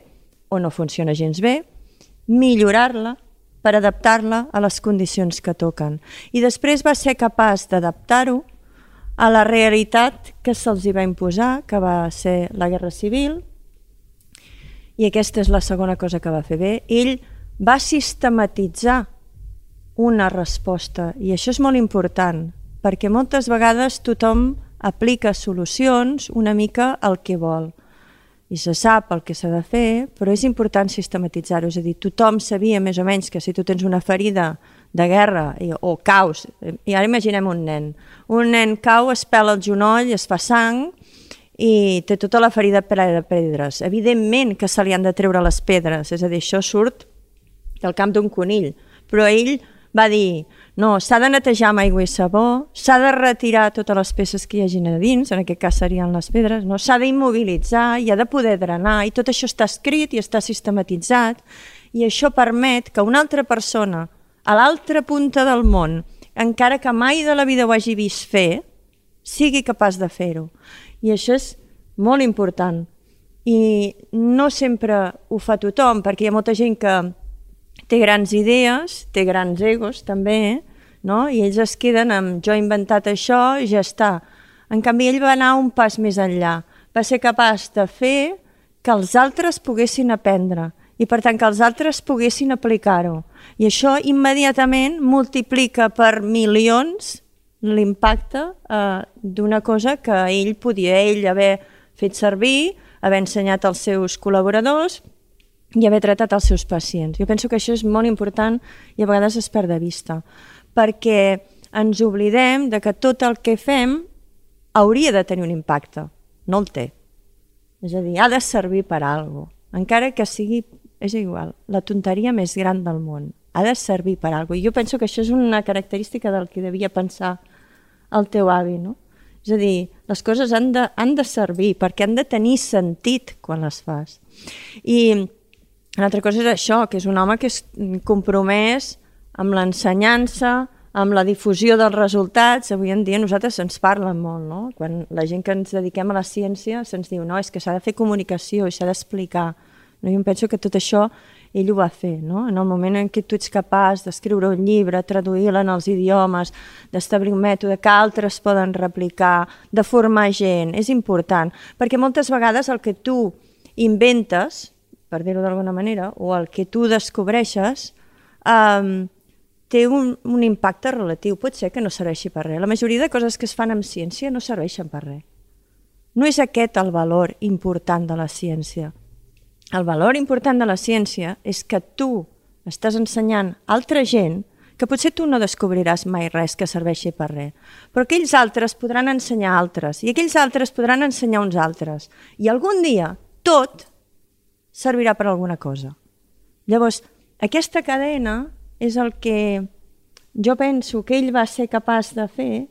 o no funciona gens bé, millorar-la per adaptar-la a les condicions que toquen. I després va ser capaç d'adaptar-ho a la realitat que se'ls va imposar, que va ser la Guerra Civil, i aquesta és la segona cosa que va fer bé. Ell va sistematitzar una resposta i això és molt important perquè moltes vegades tothom aplica solucions una mica al que vol i se sap el que s'ha de fer, però és important sistematitzar-ho, és a dir, tothom sabia més o menys que si tu tens una ferida de guerra i, o caus, i ara imaginem un nen, un nen cau, es pela el genoll, es fa sang i té tota la ferida plena de pedres. Evidentment que se li han de treure les pedres, és a dir, això surt del camp d'un conill, però ell va dir no, s'ha de netejar amb aigua i sabó, s'ha de retirar totes les peces que hi hagin a dins, en aquest cas serien les pedres, no? s'ha d'immobilitzar i ha de poder drenar, i tot això està escrit i està sistematitzat, i això permet que una altra persona a l'altra punta del món, encara que mai de la vida ho hagi vist fer, sigui capaç de fer-ho. I això és molt important. I no sempre ho fa tothom, perquè hi ha molta gent que té grans idees, té grans egos també, no? i ells es queden amb jo he inventat això i ja està. En canvi, ell va anar un pas més enllà. Va ser capaç de fer que els altres poguessin aprendre i per tant que els altres poguessin aplicar-ho. I això immediatament multiplica per milions l'impacte eh, d'una cosa que ell podia ell haver fet servir, haver ensenyat als seus col·laboradors, i haver tractat els seus pacients. Jo penso que això és molt important i a vegades es perd de vista, perquè ens oblidem de que tot el que fem hauria de tenir un impacte. No el té. És a dir, ha de servir per a alguna cosa. Encara que sigui, és igual, la tonteria més gran del món. Ha de servir per a alguna cosa. I jo penso que això és una característica del que devia pensar el teu avi, no? És a dir, les coses han de, han de servir perquè han de tenir sentit quan les fas. I una altra cosa és això, que és un home que és compromès amb l'ensenyança, amb la difusió dels resultats. Avui en dia nosaltres ens parlen molt, no? Quan la gent que ens dediquem a la ciència se'ns diu no, és que s'ha de fer comunicació i s'ha d'explicar. No? Jo penso que tot això ell ho va fer, no? En el moment en què tu ets capaç d'escriure un llibre, traduir-la en els idiomes, d'establir un mètode que altres poden replicar, de formar gent, és important, perquè moltes vegades el que tu inventes, per dir-ho d'alguna manera, o el que tu descobreixes, um, té un, un impacte relatiu. Pot ser que no serveixi per res. La majoria de coses que es fan amb ciència no serveixen per res. No és aquest el valor important de la ciència. El valor important de la ciència és que tu estàs ensenyant altra gent que potser tu no descobriràs mai res que serveixi per res, però aquells altres podran ensenyar altres, i aquells altres podran ensenyar uns altres. I algun dia tot servirà per alguna cosa. Llavors, aquesta cadena és el que jo penso que ell va ser capaç de fer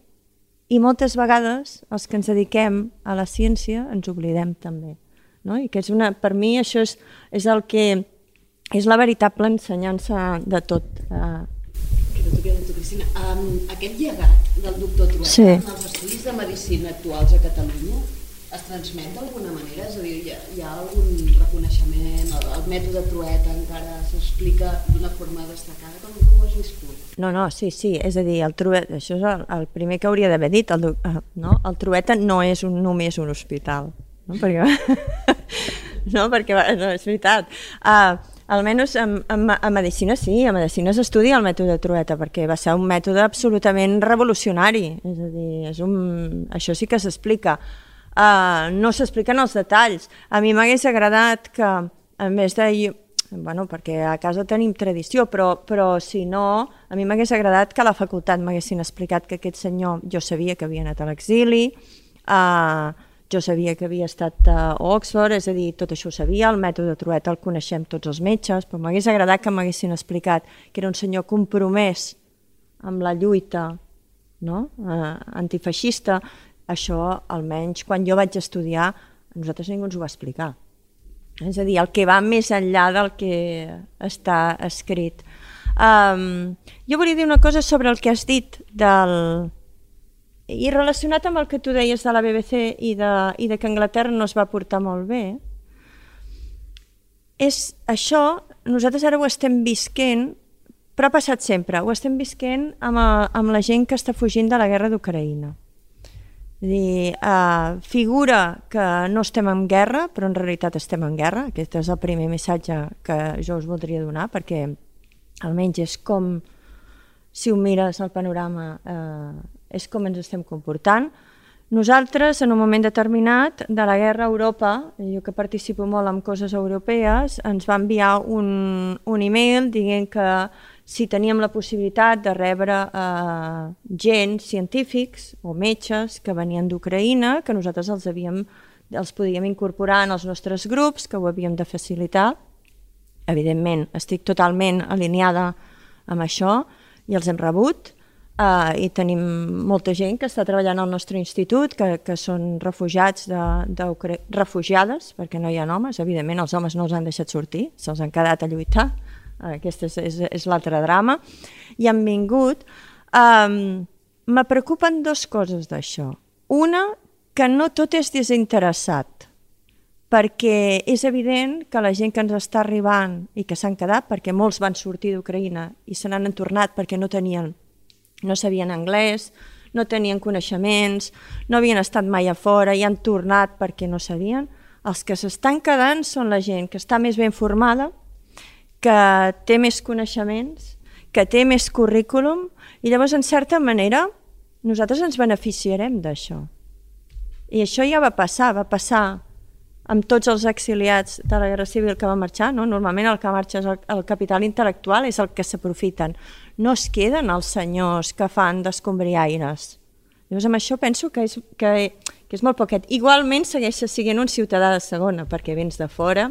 i moltes vegades els que ens dediquem a la ciència ens oblidem també. No? I que és una, per mi això és, és el que és la veritable ensenyança de tot. Uh, um, aquest llegat del doctor Trueta sí. en els estudis de medicina actuals a Catalunya es transmet d'alguna manera? És a dir, hi ha, hi ha algun reconeixement? El, el mètode Trueta encara s'explica d'una forma destacada? Com, com ho has viscut? No, no, sí, sí, és a dir, el Trueta, això és el, el primer que hauria d'haver dit, el, uh, no? el Trueta no és un, només un hospital, no? perquè, no, perquè no, és veritat. Uh, almenys en, en, en medicina sí, en medicina s'estudia el mètode Trueta perquè va ser un mètode absolutament revolucionari, és a dir, és un, això sí que s'explica. uh, no s'expliquen els detalls. A mi m'hagués agradat que, a més de... Bueno, perquè a casa tenim tradició, però, però si no, a mi m'hagués agradat que a la facultat m'haguessin explicat que aquest senyor, jo sabia que havia anat a l'exili, uh, jo sabia que havia estat a Oxford, és a dir, tot això ho sabia, el mètode Trueta el coneixem tots els metges, però m'hagués agradat que m'haguessin explicat que era un senyor compromès amb la lluita no? uh, antifeixista, això, almenys, quan jo vaig estudiar, a nosaltres ningú ens ho va explicar. És a dir, el que va més enllà del que està escrit. Um, jo volia dir una cosa sobre el que has dit del... I relacionat amb el que tu deies de la BBC i de, i de que Anglaterra no es va portar molt bé, és això, nosaltres ara ho estem visquent, però ha passat sempre, ho estem visquent amb, a, amb la gent que està fugint de la guerra d'Ucraïna dir, uh, figura que no estem en guerra, però en realitat estem en guerra. Aquest és el primer missatge que jo us voldria donar, perquè almenys és com, si ho mires al panorama, uh, és com ens estem comportant. Nosaltres, en un moment determinat de la guerra a Europa, jo que participo molt en coses europees, ens va enviar un, un e-mail dient que si teníem la possibilitat de rebre eh, gent, científics o metges que venien d'Ucraïna, que nosaltres els, havíem, els podíem incorporar en els nostres grups, que ho havíem de facilitar. Evidentment, estic totalment alineada amb això i els hem rebut eh, i tenim molta gent que està treballant al nostre institut, que, que són refugiats de, de refugiades, perquè no hi ha homes, evidentment els homes no els han deixat sortir, se'ls han quedat a lluitar, aquest és, és, és l'altre drama, i han vingut. Um, me preocupen dues coses d'això. Una, que no tot és desinteressat, perquè és evident que la gent que ens està arribant i que s'han quedat, perquè molts van sortir d'Ucraïna i se n'han tornat perquè no tenien, no sabien anglès, no tenien coneixements, no havien estat mai a fora i han tornat perquè no sabien, els que s'estan quedant són la gent que està més ben formada, que té més coneixements, que té més currículum, i llavors, en certa manera, nosaltres ens beneficiarem d'això. I això ja va passar, va passar amb tots els exiliats de la Guerra Civil que va marxar, no? normalment el que marxa és el, el capital intel·lectual, és el que s'aprofiten. No es queden els senyors que fan d'escombriaires. Llavors, amb això penso que és, que, que és molt poquet. Igualment segueixes sent un ciutadà de segona, perquè vens de fora,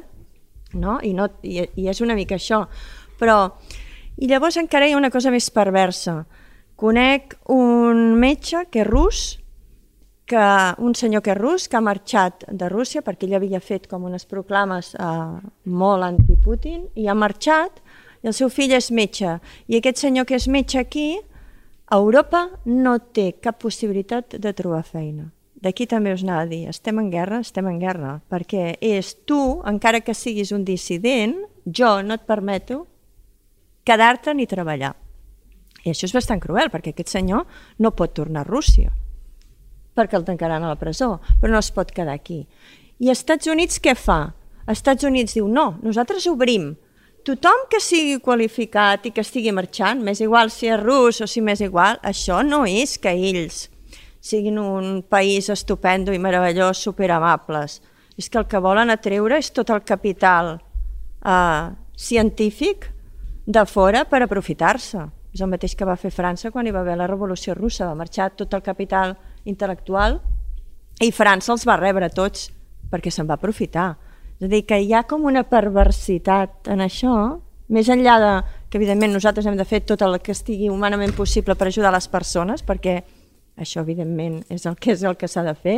no? I, no, i, i és una mica això. Però, i llavors encara hi ha una cosa més perversa. Conec un metge que és rus, que, un senyor que és rus, que ha marxat de Rússia perquè ell havia fet com unes proclames eh, molt anti-Putin i ha marxat i el seu fill és metge. I aquest senyor que és metge aquí, a Europa no té cap possibilitat de trobar feina d'aquí també us anava a dir, estem en guerra, estem en guerra, perquè és tu, encara que siguis un dissident, jo no et permeto quedar-te ni treballar. I això és bastant cruel, perquè aquest senyor no pot tornar a Rússia, perquè el tancaran a la presó, però no es pot quedar aquí. I Estats Units què fa? Estats Units diu, no, nosaltres obrim. Tothom que sigui qualificat i que estigui marxant, més igual si és rus o si més igual, això no és que ells siguin un país estupendo i meravellós, superamables. És que el que volen atreure és tot el capital eh, científic de fora per aprofitar-se. És el mateix que va fer França quan hi va haver la Revolució Russa, va marxar tot el capital intel·lectual i França els va rebre tots perquè se'n va aprofitar. És a dir, que hi ha com una perversitat en això, més enllà de que evidentment nosaltres hem de fer tot el que estigui humanament possible per ajudar les persones, perquè això, evidentment, és el que és el que s'ha de fer,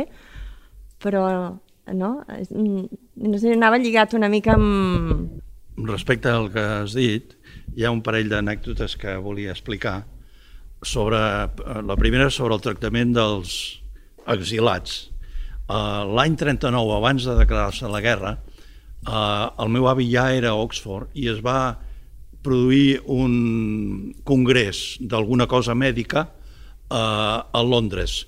però no? no sé, anava lligat una mica amb... Respecte al que has dit, hi ha un parell d'anècdotes que volia explicar sobre, la primera sobre el tractament dels exilats. Uh, L'any 39, abans de declarar-se la guerra, uh, el meu avi ja era a Oxford i es va produir un congrés d'alguna cosa mèdica a, a Londres.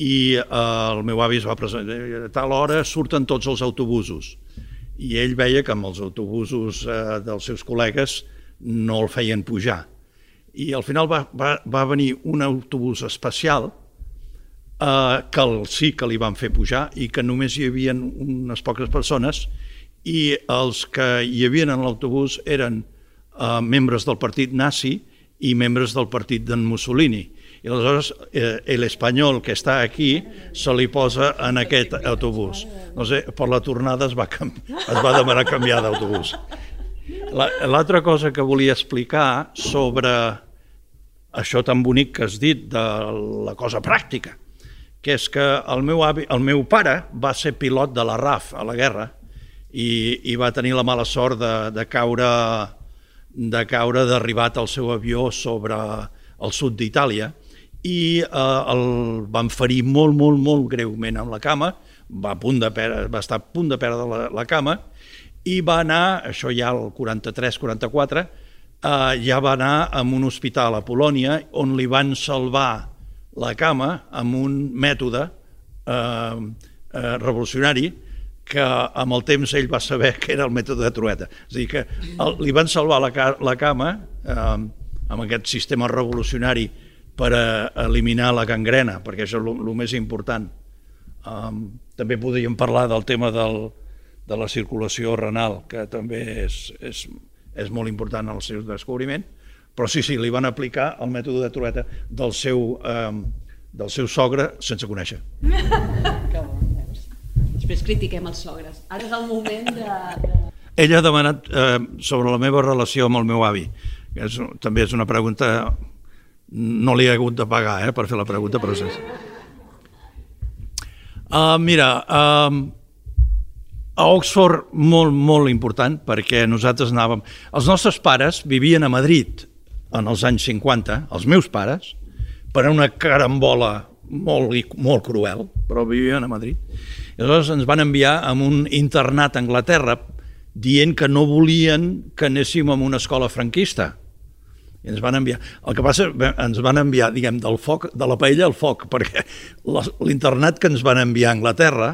I eh, el meu avi es va presentar a tal hora surten tots els autobusos i ell veia que amb els autobusos eh, dels seus col·legues no el feien pujar. I al final va, va, va venir un autobús especial eh, que el, sí que li van fer pujar i que només hi havia unes poques persones i els que hi havien en l'autobús eren eh, membres del partit nazi i membres del partit d'en Mussolini. I aleshores eh, l'espanyol que està aquí se li posa en aquest autobús. No sé, per la tornada es va, es va demanar canviar d'autobús. L'altra cosa que volia explicar sobre això tan bonic que has dit de la cosa pràctica, que és que el meu, avi, el meu pare va ser pilot de la RAF a la guerra i, i va tenir la mala sort de, de caure de caure derribat el seu avió sobre el sud d'Itàlia i eh, el van ferir molt, molt, molt greument amb la cama, va, a punt de perdre, va estar a punt de perdre la, la cama i va anar, això ja el 43-44, eh, ja va anar a un hospital a Polònia on li van salvar la cama amb un mètode eh, eh, revolucionari que amb el temps ell va saber que era el mètode de trueta. És a dir, que el, li van salvar la, la cama eh, amb aquest sistema revolucionari per a eliminar la gangrena, perquè això és el més important. Um, també podríem parlar del tema del, de la circulació renal, que també és, és, és molt important en el seu descobriment, però sí, sí, li van aplicar el mètode de trueta del seu, eh, del seu sogre sense conèixer. que bo, veus. Després critiquem els sogres. Ara és el moment de... de... Ella ha demanat eh, sobre la meva relació amb el meu avi. És, també és una pregunta... No li he hagut de pagar eh, per fer la pregunta, però... Sí. Uh, mira, uh, a Oxford molt, molt important, perquè nosaltres anàvem... Els nostres pares vivien a Madrid en els anys 50, els meus pares, per una carambola molt, molt cruel, però vivien a Madrid. I aleshores ens van enviar a un internat a Anglaterra dient que no volien que anéssim a una escola franquista. I ens van enviar. El que passa, ens van enviar, diguem, del foc, de la paella al foc, perquè l'internat que ens van enviar a Anglaterra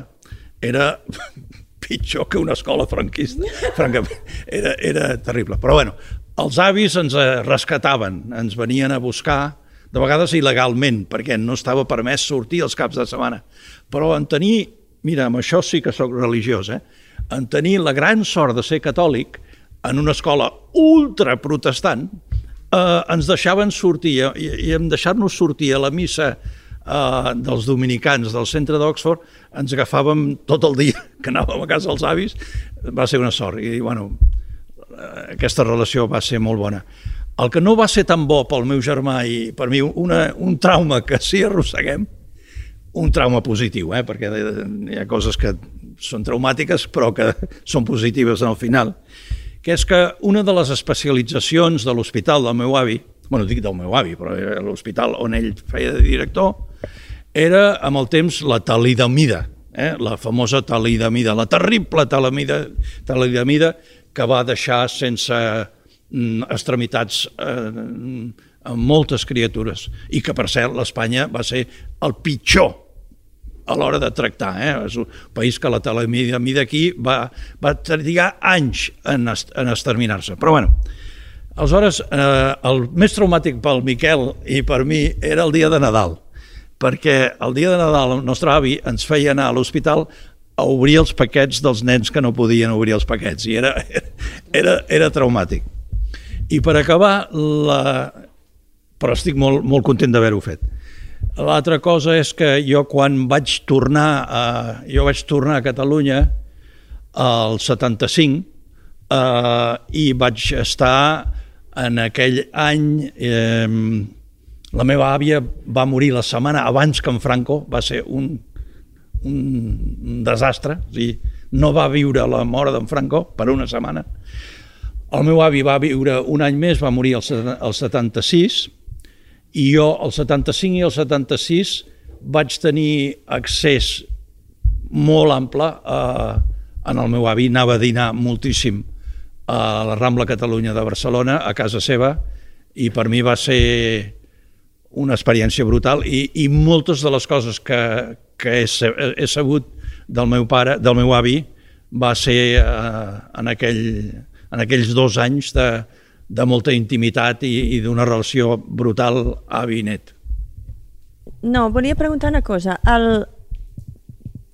era pitjor que una escola franquista. Francament, era, era terrible. Però bueno, els avis ens rescataven, ens venien a buscar, de vegades il·legalment, perquè no estava permès sortir els caps de setmana. Però en tenir, mira, amb això sí que sóc religiós, eh? en tenir la gran sort de ser catòlic en una escola ultra protestant, eh, ens deixaven sortir, i, i en deixar-nos sortir a la missa eh, dels dominicans del centre d'Oxford, ens agafàvem tot el dia que anàvem a casa dels avis, va ser una sort. I, bueno, aquesta relació va ser molt bona. El que no va ser tan bo pel meu germà i per mi una, un trauma que sí arrosseguem, un trauma positiu, eh? perquè hi ha coses que són traumàtiques però que són positives al final, que és que una de les especialitzacions de l'hospital del meu avi, bueno, dic del meu avi, però l'hospital on ell feia de director, era amb el temps la talidamida, eh? la famosa talidamida, la terrible talidamida, talidamida que va deixar sense mm, extremitats eh, amb moltes criatures i que, per cert, l'Espanya va ser el pitjor a l'hora de tractar. Eh? És un país que la talidamida aquí va, va trigar anys en, est en exterminar-se. Però bueno, aleshores, eh, el més traumàtic pel Miquel i per mi era el dia de Nadal perquè el dia de Nadal el nostre avi ens feia anar a l'hospital a obrir els paquets dels nens que no podien obrir els paquets i era, era, era traumàtic. I per acabar, la... però estic molt, molt content d'haver-ho fet. L'altra cosa és que jo quan vaig tornar a, jo vaig tornar a Catalunya al 75 eh, i vaig estar en aquell any eh, la meva àvia va morir la setmana abans que en Franco, va ser un, un desastre, o sigui, no va viure la mort d'en Franco per una setmana. El meu avi va viure un any més, va morir el 76, i jo el 75 i el 76 vaig tenir accés molt ample a, en el meu avi, anava a dinar moltíssim a la Rambla Catalunya de Barcelona, a casa seva, i per mi va ser una experiència brutal i, i moltes de les coses que, que he, he sabut del meu pare, del meu avi, va ser eh, en, aquell, en aquells dos anys de, de molta intimitat i, i d'una relació brutal avi-net. no, volia preguntar una cosa. El,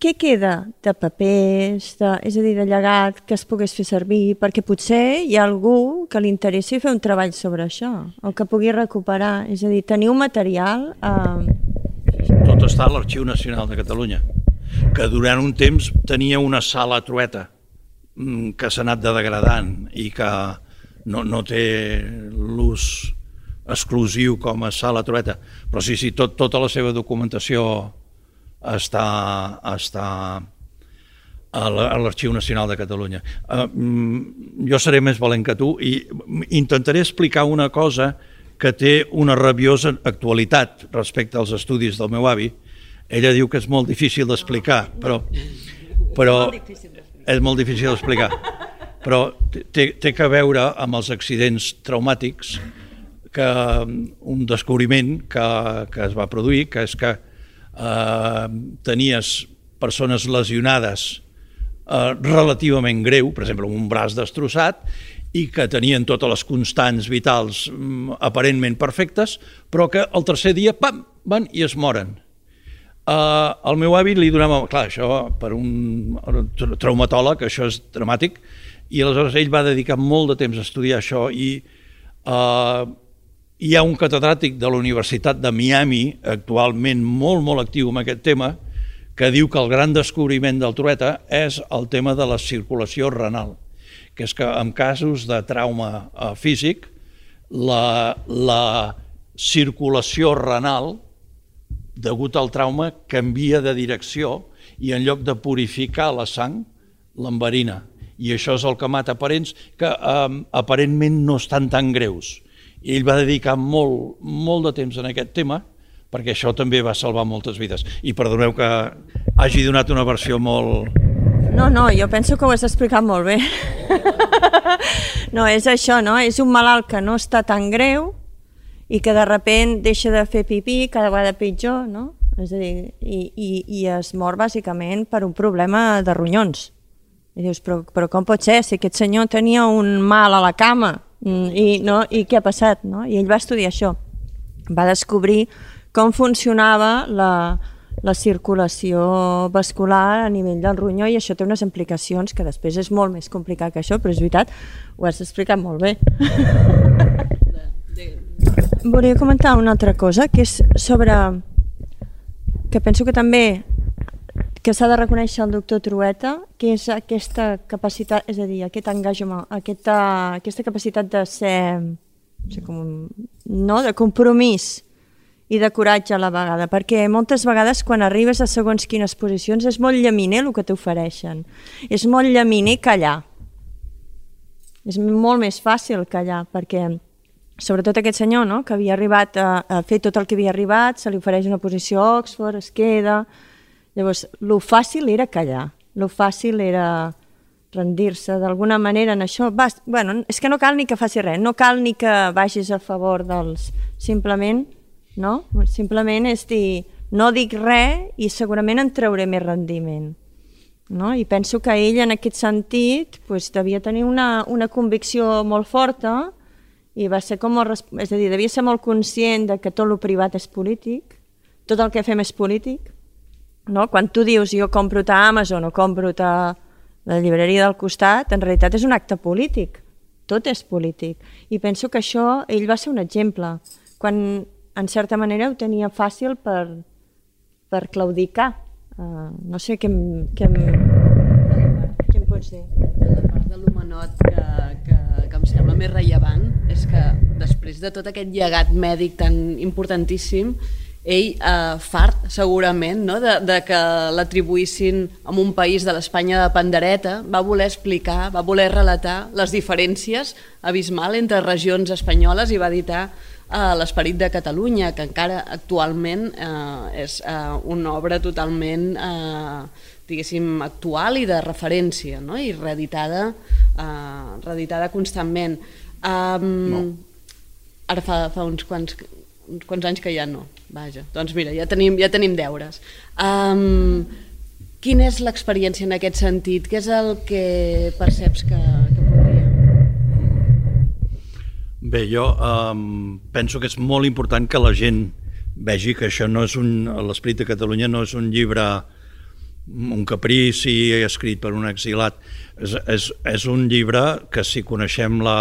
què queda de papers, de, és a dir, de llegat que es pogués fer servir? Perquè potser hi ha algú que li interessi fer un treball sobre això, o que pugui recuperar. És a dir, teniu material... Eh... Tot està a l'Arxiu Nacional de Catalunya, que durant un temps tenia una sala trueta mm, que s'ha anat de degradant i que no, no té l'ús exclusiu com a sala trueta, però sí, sí, tot, tota la seva documentació està, està a l'Arxiu Nacional de Catalunya. Uh, jo seré més valent que tu i intentaré explicar una cosa que té una rabiosa actualitat respecte als estudis del meu avi. Ella diu que és molt difícil d'explicar, però, però és molt difícil d'explicar. Però té, té que veure amb els accidents traumàtics que un descobriment que, que es va produir, que és que eh, tenies persones lesionades eh, relativament greu, per exemple, un braç destrossat, i que tenien totes les constants vitals mm, aparentment perfectes, però que el tercer dia, pam, van i es moren. Uh, el meu avi li donava, clar, això per un traumatòleg, això és dramàtic, i aleshores ell va dedicar molt de temps a estudiar això i uh, hi ha un catedràtic de la Universitat de Miami, actualment molt, molt actiu en aquest tema, que diu que el gran descobriment del trueta és el tema de la circulació renal, que és que en casos de trauma eh, físic, la, la circulació renal, degut al trauma, canvia de direcció i en lloc de purificar la sang, l'enverina. I això és el que mata parents que eh, aparentment no estan tan greus i ell va dedicar molt, molt de temps en aquest tema perquè això també va salvar moltes vides. I perdoneu que hagi donat una versió molt... No, no, jo penso que ho has explicat molt bé. no, és això, no? És un malalt que no està tan greu i que de repent deixa de fer pipí cada vegada pitjor, no? És a dir, i, i, i es mor bàsicament per un problema de ronyons. I dius, però, però com pot ser si aquest senyor tenia un mal a la cama I, no, I què ha passat? No? I ell va estudiar això. Va descobrir com funcionava la, la circulació vascular a nivell del ronyó i això té unes implicacions que després és molt més complicat que això, però és veritat, ho has explicat molt bé. Volia comentar una altra cosa, que és sobre que penso que també que s'ha de reconèixer el doctor Trueta, que és aquesta capacitat, és a dir, aquest engagement, aquesta, aquesta capacitat de ser, no sé com, no, de compromís i de coratge a la vegada, perquè moltes vegades quan arribes a segons quines posicions és molt llaminer el que t'ofereixen, és molt llaminer callar, és molt més fàcil callar, perquè sobretot aquest senyor, no?, que havia arribat a, a fer tot el que havia arribat, se li ofereix una posició a Oxford, es queda, Llavors, lo fàcil era callar, lo fàcil era rendir-se d'alguna manera en això. Vas, bueno, és que no cal ni que faci res, no cal ni que vagis a favor dels... Simplement, no? Simplement és dir, no dic res i segurament en trauré més rendiment. No? I penso que ell en aquest sentit pues, devia tenir una, una convicció molt forta i va ser com, és a dir, devia ser molt conscient de que tot el privat és polític, tot el que fem és polític, no? Quan tu dius jo compro a Amazon o compro a la llibreria del costat, en realitat és un acte polític. Tot és polític. I penso que això, ell va ser un exemple. Quan, en certa manera, ho tenia fàcil per, per claudicar. Uh, no sé què, què, què em pots dir. La part de l'humanot que, que, que em sembla més rellevant és que després de tot aquest llegat mèdic tan importantíssim, ell eh, fart segurament no? de, de que l'atribuïssin a un país de l'Espanya de pandereta, va voler explicar, va voler relatar les diferències abismal entre regions espanyoles i va editar eh, l'Esperit de Catalunya, que encara actualment eh, és eh, una obra totalment eh, diguéssim, actual i de referència, no? i reeditada, eh, reeditada constantment. Um, no. Ara fa, fa uns quants, uns quants anys que ja no. Vaja, doncs mira, ja tenim, ja tenim deures. Um, quina és l'experiència en aquest sentit? Què és el que perceps que, que podria? Bé, jo um, penso que és molt important que la gent vegi que això no és un... L'Esperit de Catalunya no és un llibre un caprici escrit per un exilat. És, és, és un llibre que si coneixem la,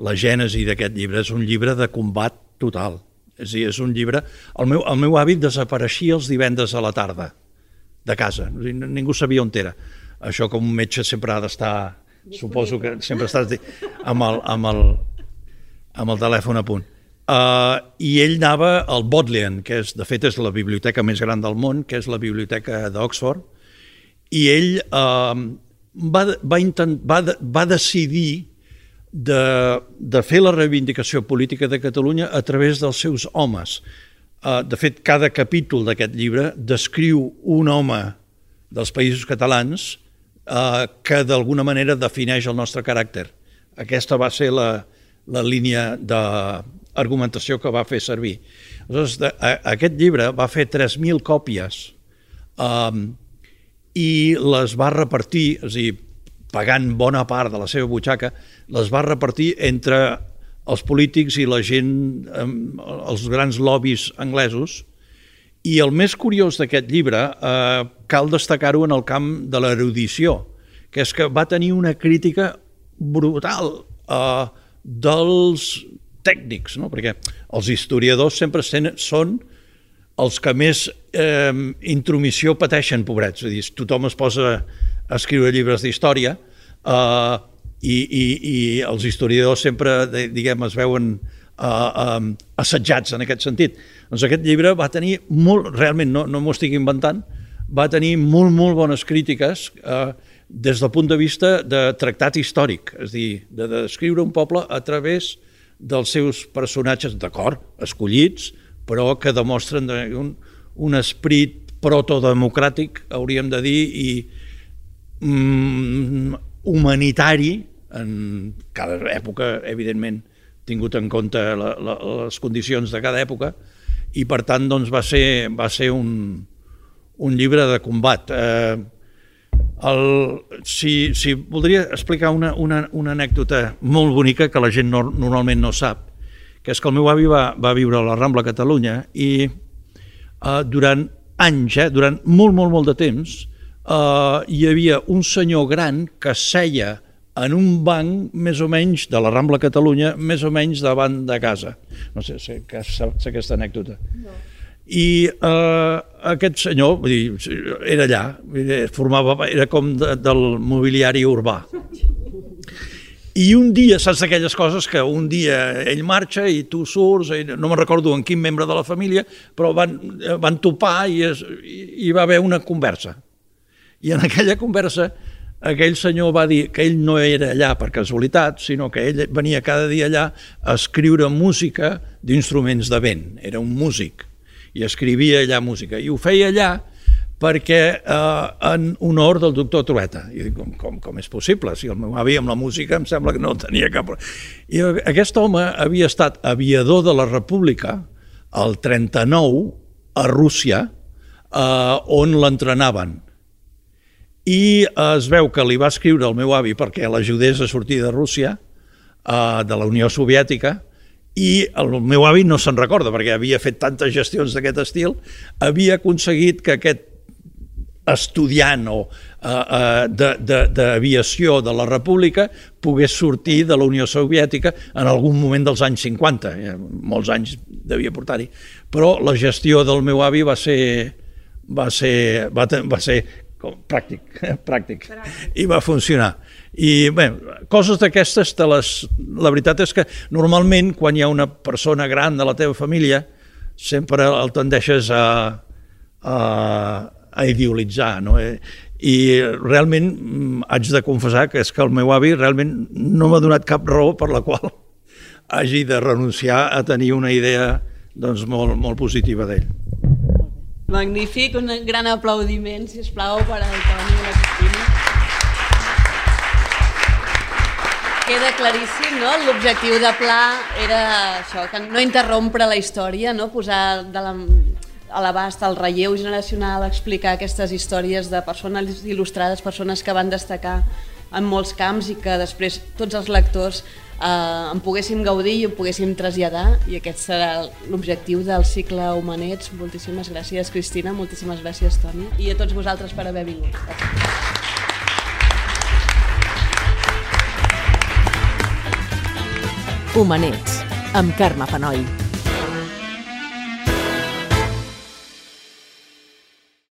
la gènesi d'aquest llibre, és un llibre de combat total. És dir, és un llibre... El meu, el meu hàbit desapareixia els divendres a la tarda de casa. Ningú sabia on era. Això com un metge sempre ha d'estar... Suposo que sempre estàs amb el, amb el, amb el telèfon a punt. Uh, I ell anava al Bodleian, que és, de fet és la biblioteca més gran del món, que és la biblioteca d'Oxford, i ell uh, va, va, intent, va, va decidir de, de fer la reivindicació política de Catalunya a través dels seus homes. Uh, de fet, cada capítol d'aquest llibre descriu un home dels països catalans uh, que d'alguna manera defineix el nostre caràcter. Aquesta va ser la, la línia d'argumentació que va fer servir. Aleshores, de, a, aquest llibre va fer 3.000 còpies um, i les va repartir, és a dir, pagant bona part de la seva butxaca, les va repartir entre els polítics i la gent, els grans lobbies anglesos, i el més curiós d'aquest llibre eh, cal destacar-ho en el camp de l'erudició, que és que va tenir una crítica brutal eh, dels tècnics, no? perquè els historiadors sempre són els que més eh, intromissió pateixen, pobrets. És a dir, tothom es posa escriure llibres d'història eh, i, i, i els historiadors sempre, diguem, es veuen eh, eh, assetjats en aquest sentit. Doncs aquest llibre va tenir molt, realment no, no m'ho estic inventant, va tenir molt, molt bones crítiques eh, des del punt de vista de tractat històric, és a dir, de descriure un poble a través dels seus personatges, d'acord, escollits, però que demostren un, un esprit protodemocràtic, hauríem de dir, i mm, humanitari, en cada època, evidentment, tingut en compte la, la, les condicions de cada època, i per tant doncs, va ser, va ser un, un llibre de combat. Eh, el, si, si voldria explicar una, una, una anècdota molt bonica que la gent no, normalment no sap, que és que el meu avi va, va viure a la Rambla Catalunya i eh, durant anys, eh, durant molt, molt, molt de temps, eh, hi havia un senyor gran que seia en un banc més o menys de la Rambla Catalunya, més o menys davant de casa. No sé, sé que saps aquesta anècdota. No. I eh, aquest senyor, vull dir, era allà, formava, era com de, del mobiliari urbà. I un dia, saps aquelles coses que un dia ell marxa i tu surts, i no me recordo en quin membre de la família, però van, van topar i, es, i, i va haver una conversa. I en aquella conversa aquell senyor va dir que ell no era allà per casualitat, sinó que ell venia cada dia allà a escriure música d'instruments de vent. Era un músic i escrivia allà música. I ho feia allà perquè eh, en honor del doctor Trueta. I dic, com, com, com és possible? Si el meu avi amb la música em sembla que no tenia cap... I aquest home havia estat aviador de la República al 39 a Rússia, eh, on l'entrenaven. I es veu que li va escriure el meu avi perquè l'ajudés a sortir de Rússia, eh, de la Unió Soviètica, i el meu avi no se'n recorda perquè havia fet tantes gestions d'aquest estil, havia aconseguit que aquest estudiant o uh, d'aviació de, de, de la República pogués sortir de la Unió Soviètica en algun moment dels anys 50, eh, molts anys devia portar-hi, però la gestió del meu avi va ser, va ser, va, va ser com, pràctic, pràctic, i va funcionar. I bé, coses d'aquestes, les... la veritat és que normalment quan hi ha una persona gran de la teva família sempre el tendeixes a, a, a idealitzar. No? Eh, I realment mm, haig de confessar que és que el meu avi realment no m'ha donat cap raó per la qual hagi de renunciar a tenir una idea doncs, molt, molt positiva d'ell. Magnífic, un gran aplaudiment, si us plau, per al Toni i la Cristina. queda claríssim, no? L'objectiu de Pla era això, que no interrompre la història, no? posar de la, a l'abast el relleu generacional, explicar aquestes històries de persones il·lustrades, persones que van destacar en molts camps i que després tots els lectors eh, en poguéssim gaudir i ho poguéssim traslladar i aquest serà l'objectiu del cicle Humanets. Moltíssimes gràcies Cristina, moltíssimes gràcies Toni i a tots vosaltres per haver vingut. Humanets, amb Carme Fanoll.